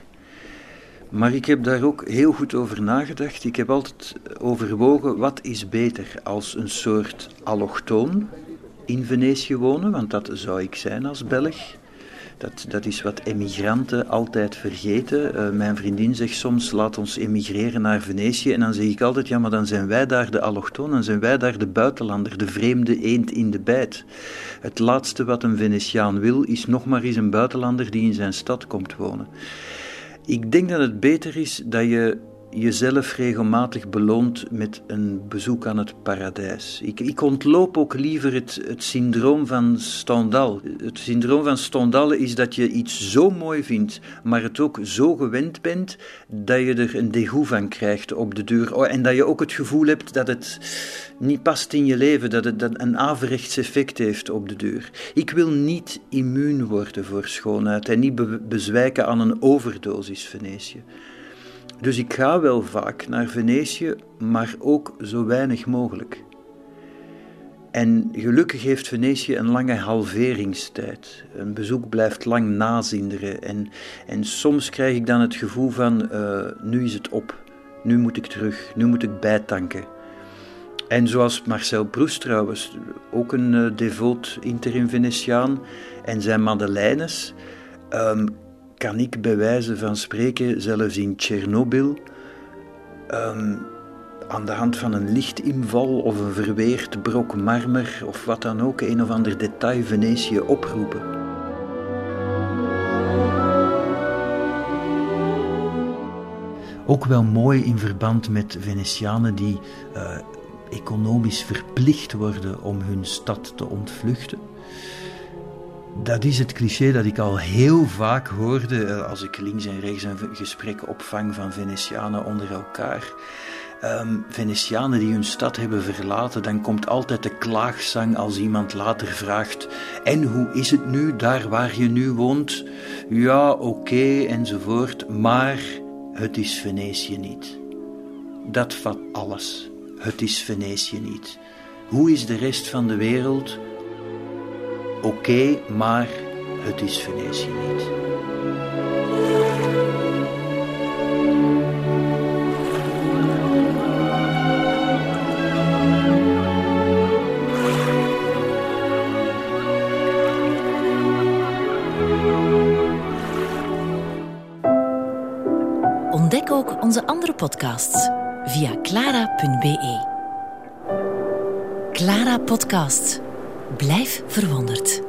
Maar ik heb daar ook heel goed over nagedacht. Ik heb altijd overwogen wat is beter als een soort allochtoon in Venetië wonen, want dat zou ik zijn als Belg. Dat, dat is wat emigranten altijd vergeten. Uh, mijn vriendin zegt soms, laat ons emigreren naar Venetië. En dan zeg ik altijd, ja, maar dan zijn wij daar de allochtoon, dan zijn wij daar de buitenlander, de vreemde eend in de bijt. Het laatste wat een Venetiaan wil, is nog maar eens een buitenlander die in zijn stad komt wonen. Ik denk dat het beter is dat je jezelf regelmatig beloont met een bezoek aan het paradijs. Ik, ik ontloop ook liever het, het syndroom van Stendhal. Het syndroom van Stendhal is dat je iets zo mooi vindt, maar het ook zo gewend bent dat je er een dégoût van krijgt op de deur. Oh, en dat je ook het gevoel hebt dat het niet past in je leven, dat het een averechts effect heeft op de deur. Ik wil niet immuun worden voor schoonheid en niet bezwijken aan een overdosis Venetië. Dus ik ga wel vaak naar Venetië, maar ook zo weinig mogelijk. En gelukkig heeft Venetië een lange halveringstijd. Een bezoek blijft lang nazinderen. En, en soms krijg ik dan het gevoel van, uh, nu is het op. Nu moet ik terug, nu moet ik bijtanken. En zoals Marcel Proust trouwens, ook een uh, devoot interim Venetiaan, en zijn Madeleines, um, kan ik bij wijze van spreken, zelfs in Tsjernobyl, um, aan de hand van een lichtinval of een verweerd brok marmer of wat dan ook, een of ander detail Venetië oproepen. Ook wel mooi in verband met Venetianen die uh, economisch verplicht worden om hun stad te ontvluchten. Dat is het cliché dat ik al heel vaak hoorde eh, als ik links en rechts een gesprek opvang van Venetianen onder elkaar. Um, Venetianen die hun stad hebben verlaten, dan komt altijd de klaagzang als iemand later vraagt: En hoe is het nu daar waar je nu woont? Ja, oké, enzovoort, maar het is Venetië niet. Dat vat alles. Het is Venetië niet. Hoe is de rest van de wereld? Oké, maar het is Venetië niet. Ontdek ook onze andere podcasts via clara.be. Clara Podcast. Blijf verwonderd.